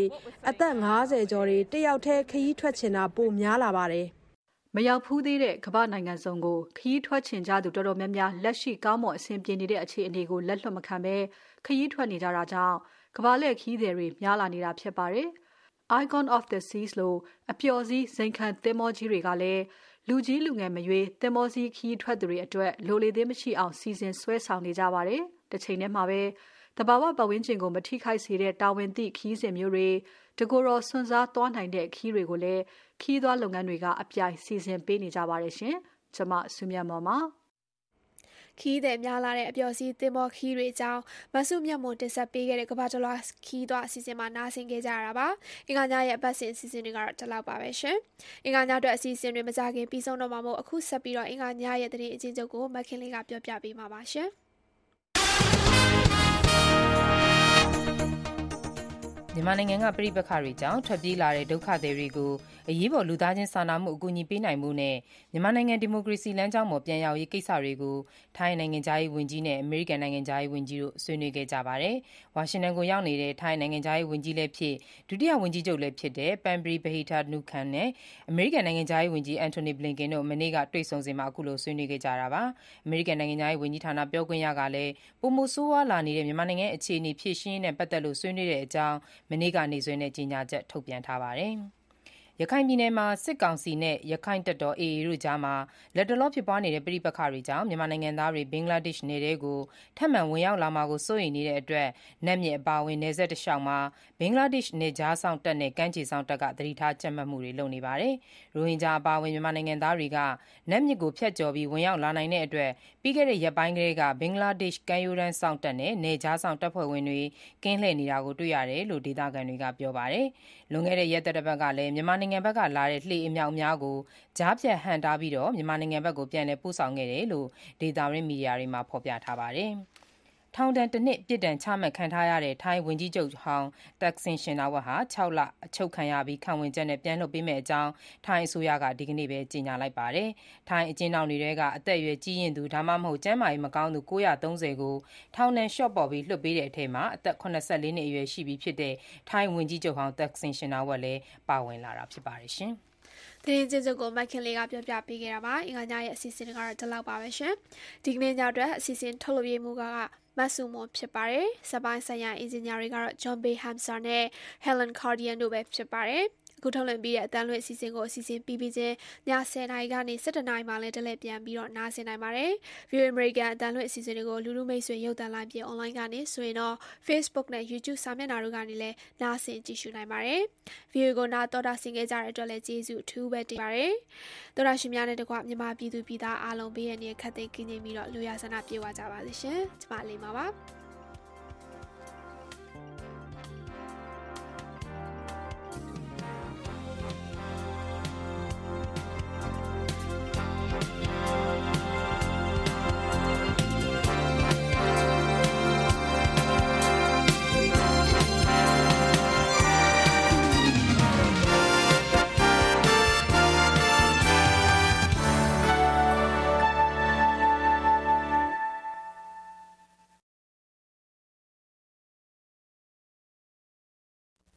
အသက်50ကျော်တွေတယောက်တည်းခရီးထွက်ချင်တာပိုများလာပါတယ်။မရောက်ဖူးသေးတဲ့ကမ္ဘာနိုင်ငံစုံကိုခရီးထွက်ချင်ကြသူတော်တော်များများလက်ရှိကောင်းမွန်အဆင်ပြေနေတဲ့အခြေအနေကိုလက်လွတ်မခံဘဲခရီးထွက်နေကြတာကြောင့် ကမ္ဘာလက်ခရီးသည်တွေများလာနေတာဖြစ်ပါတယ်။ Icon of the Seas လို့အပျော်စီးဇိမ်ခံသင်္ဘောကြီးတွေကလည်းလူကြီးလူငယ်မရွေးသင်္ဘောစီးခရီးထွက်သူတွေအတွက်လိုလေသေးမရှိအောင်စီစဉ်ဆွဲဆောင်နေကြပါတယ်။တစ်ချိန်တည်းမှာပဲတဘာဝပတ်ဝန်းကျင်ကိုမထိခိုက်စေတဲ့တာဝန်သိခီးစဉ်မျိုးတွေတကူရောစွန့်စားသွားနိုင်တဲ့ခီးတွေကိုလည်းခီးသွားလုပ်ငန်းတွေကအပြိုင်စီစဉ်ပေးနေကြပါတယ်ရှင်။ကျွန်မဆုမြတ်မော်ပါ ခီးတဲ့များလာတဲ့အပျော်စီးသင်္ဘောခီးတွေအကြောင်းမဆုမြတ်မွန်တင်ဆက်ပေးခဲ့တဲ့ကဘာတလွားခီးသွားအစီအစဉ်မှာနားဆင်ခဲ့ကြရတာပါ။အင်္ဂါညရဲ့အပတ်စဉ်အစီအစဉ်တွေကတော့ဒီလောက်ပါပဲရှင်။အင်္ဂါညအတွက်အစီအစဉ်တွေမကြခင်ပြီးဆုံးတော့မှာမို့အခုဆက်ပြီးတော့အင်္ဂါညရဲ့သတင်းအချင်းချုပ်ကိုမခင်လေးကပြောပြပေးမှာပါရှင်။ မြန်မာနိုင်ငံကပြည်ပခါတွေကြောင့်ထွက်ပြေးလာတဲ့ဒုက္ခသည်တွေကိုအရေးပေါ်လူသားချင်းစာနာမှုအကူအညီပေးနိုင်မှုနဲ့မြန်မာနိုင်ငံဒီမိုကရေစီလမ်းကြောင်းပေါ်ပြန်ရောက်ရေးကိစ္စတွေကိုထိုင်းနိုင်ငံသားရေးဝန်ကြီးနဲ့အမေရိကန်နိုင်ငံသားရေးဝန်ကြီးတို့ဆွေးနွေးခဲ့ကြပါတယ်။ဝါရှင်တန်ကိုရောက်နေတဲ့ထိုင်းနိုင်ငံသားရေးဝန်ကြီးလည်းဖြစ်ဒုတိယဝန်ကြီးချုပ်လည်းဖြစ်တဲ့ပန်ပရီဘဟီတာနုခန်နဲ့အမေရိကန်နိုင်ငံသားရေးဝန်ကြီးအန်တိုနီဘလင်ကင်တို့မနေ့ကတွေ့ဆုံစဉ်မှာအခုလိုဆွေးနွေးခဲ့ကြတာပါ။အမေရိကန်နိုင်ငံသားရေးဝန်ကြီးဌာနပြောခွင့်ရကလည်းပုံမဆိုးဝါးလာနေတဲ့မြန်မာနိုင်ငံအခြေအနေဖြည့်ရှင်းနဲ့ပတ်သက်လို့ဆွေးနွေးတဲ့အကြောင်းမနေ့ကနေ့စွဲနဲ့ ကြေညာချက်ထုတ်ပြန်ထားပါတယ်။ ရခိုင်ပြည်နယ်မှာ စစ်ကောင်စီနဲ့ရခိုင့်တပ်တော် AA တို့ကြားမှာလတ်တလောဖြစ်ပွားနေတဲ့ ပဋိပက္ခတွေကြောင့် မြန်မာနိုင်ငံသားတွေ ဘင်္ဂလားဒေ့ရှ်နယ်ထဲကို ထပ်မံဝင်ရောက်လာမှာကို စိုးရိမ်နေတဲ့အတွက် နတ်မြစ်အပါအဝင် နယ်စပ်တလျှောက်မှာ ဘင်္ဂလားဒေ့ရှ် နယ်ခြားစောင့်တပ်နဲ့ ကမ်းခြေစောင့်တပ်က သတိထားကြပ်မတ်မှုတွေ လုပ်နေပါတယ်။ရိုဟင်ဂျာအပါအဝင် မြန်မာနိုင်ငံသားတွေက နတ်မြစ်ကိုဖြတ်ကျော်ပြီး ဝင်ရောက်လာနိုင်တဲ့အတွက် ပြီးခဲ့တဲ့ရက်ပိုင်းကတည်းက ဘင်္ဂလားဒေ့ရှ် ကမ်းရိုးတန်းစောင့်တပ်နဲ့ နယ်ခြားစောင့်တပ်ဖွဲ့ဝင်တွေ ကင်းလှည့်နေတာကို တွေ့ရတယ်လို့ ဒေသခံတွေက ပြောပါတယ်။လွန်ခဲ့တဲ့ ရက်သတ္တပတ်ကလည်း မြန်မာနိုင်ငံဘက်ကလာတဲ့ လှေအမြောက်အများကို ကြားဖြတ်ဟန့်တားပြီးမြန်မာနိုင်ငံဘက်ကို ပြန်လည်ပို့ဆောင်ခဲ့တယ်လို့ ဒေသတွင်း မီဒီယာတွေမှာ ဖော်ပြထားပါတယ်။ ထောင်ဒဏ်တစ်နှစ် ပြစ်ဒဏ်ချမှတ်ခံထားရတဲ့ ထိုင်းဝန်ကြီးချုပ်ဟောင်းတက်ဆင်ရှင်နာဝတ်ဟာ6လအချုပ်ခံရပြီး ခံဝင်ချက်နဲ့ ပြန်လွှတ်ပေးမယ့်အကြောင်း ထိုင်းအစိုးရက ဒီကနေ့ပဲ ကြေညာလိုက်ပါတယ်။ထိုင်းအကျဉ်းထောင်တွေထဲက အသက်အရွယ်ကြီးရင်သူ ဒါမှမဟုတ် ကျန်းမာရေးမကောင်းသူ930ကို ထောင်ဒဏ်လျှော့ပေါ့ပြီး လွှတ်ပေးတဲ့အထက်မှာ အသက်84နှစ်အရွယ်ရှိပြီဖြစ်တဲ့ ထိုင်းဝန်ကြီးချုပ်ဟောင်းတက်ဆင်ရှင်နာဝတ်လည်း ပါဝင်လာတာ ဖြစ်ပါတယ်ရှင်။သတင်းချင်းချုပ်ကိုမိုက်ခင်လေးက ပြောပြပေးခဲ့တာပါ အင်္ဂါညရဲ့ အစီအစဉ်ကတော့ ဒီလောက်ပါပဲရှင်ဒီကနေ့ညအတွက် အစီအစဉ်ထုတ်လုပ်ရေးမှုက မဆုမွန်ဖြစ်ပါတယ်စပိုင်းဆိုင်ရာအင်ဂျင်နီယာတွေကတော့ John Bay Hamser နဲ့ Helen Cardian တို့ပဲဖြစ်ပါတယ် အခုထုတ်လွှင့်ပြီးတဲ့အတန်းလွင့်အစီအစဉ်ကိုအစီအစဉ်ပြီးပြီးချင်းည10:00နာရီကနေ17:00နာရီမှလည်းတလဲပြန်ပြီးတော့နားဆင်နိုင်ပါတယ်။ View American အတန်းလွင့်အစီအစဉ်တွေကိုလူလူမိတ်ဆွေရုပ်သံလိုင်းပြင် online ကနေဆိုရင်တော့ Facebook နဲ့ YouTube စာမျက်နှာတို့ကနေလည်းနားဆင်ကြည့်ရှုနိုင်ပါတယ်။ View ကိုနားတော်တာဆင်ခဲ့ကြတဲ့အတွက်လည်းကျေးဇူးအထူးပဲတင်ပါတယ်။တော်တာရှင်များနဲ့တကွမြန်မာပြည်သူပြည်သားအားလုံးဘေးရန်ရဲ့ခတ်သိမ်းကင်းနေပြီးတော့လူရဆန္ဒပြေဝကြပါစေရှင်။ကျမလေးပါပါ။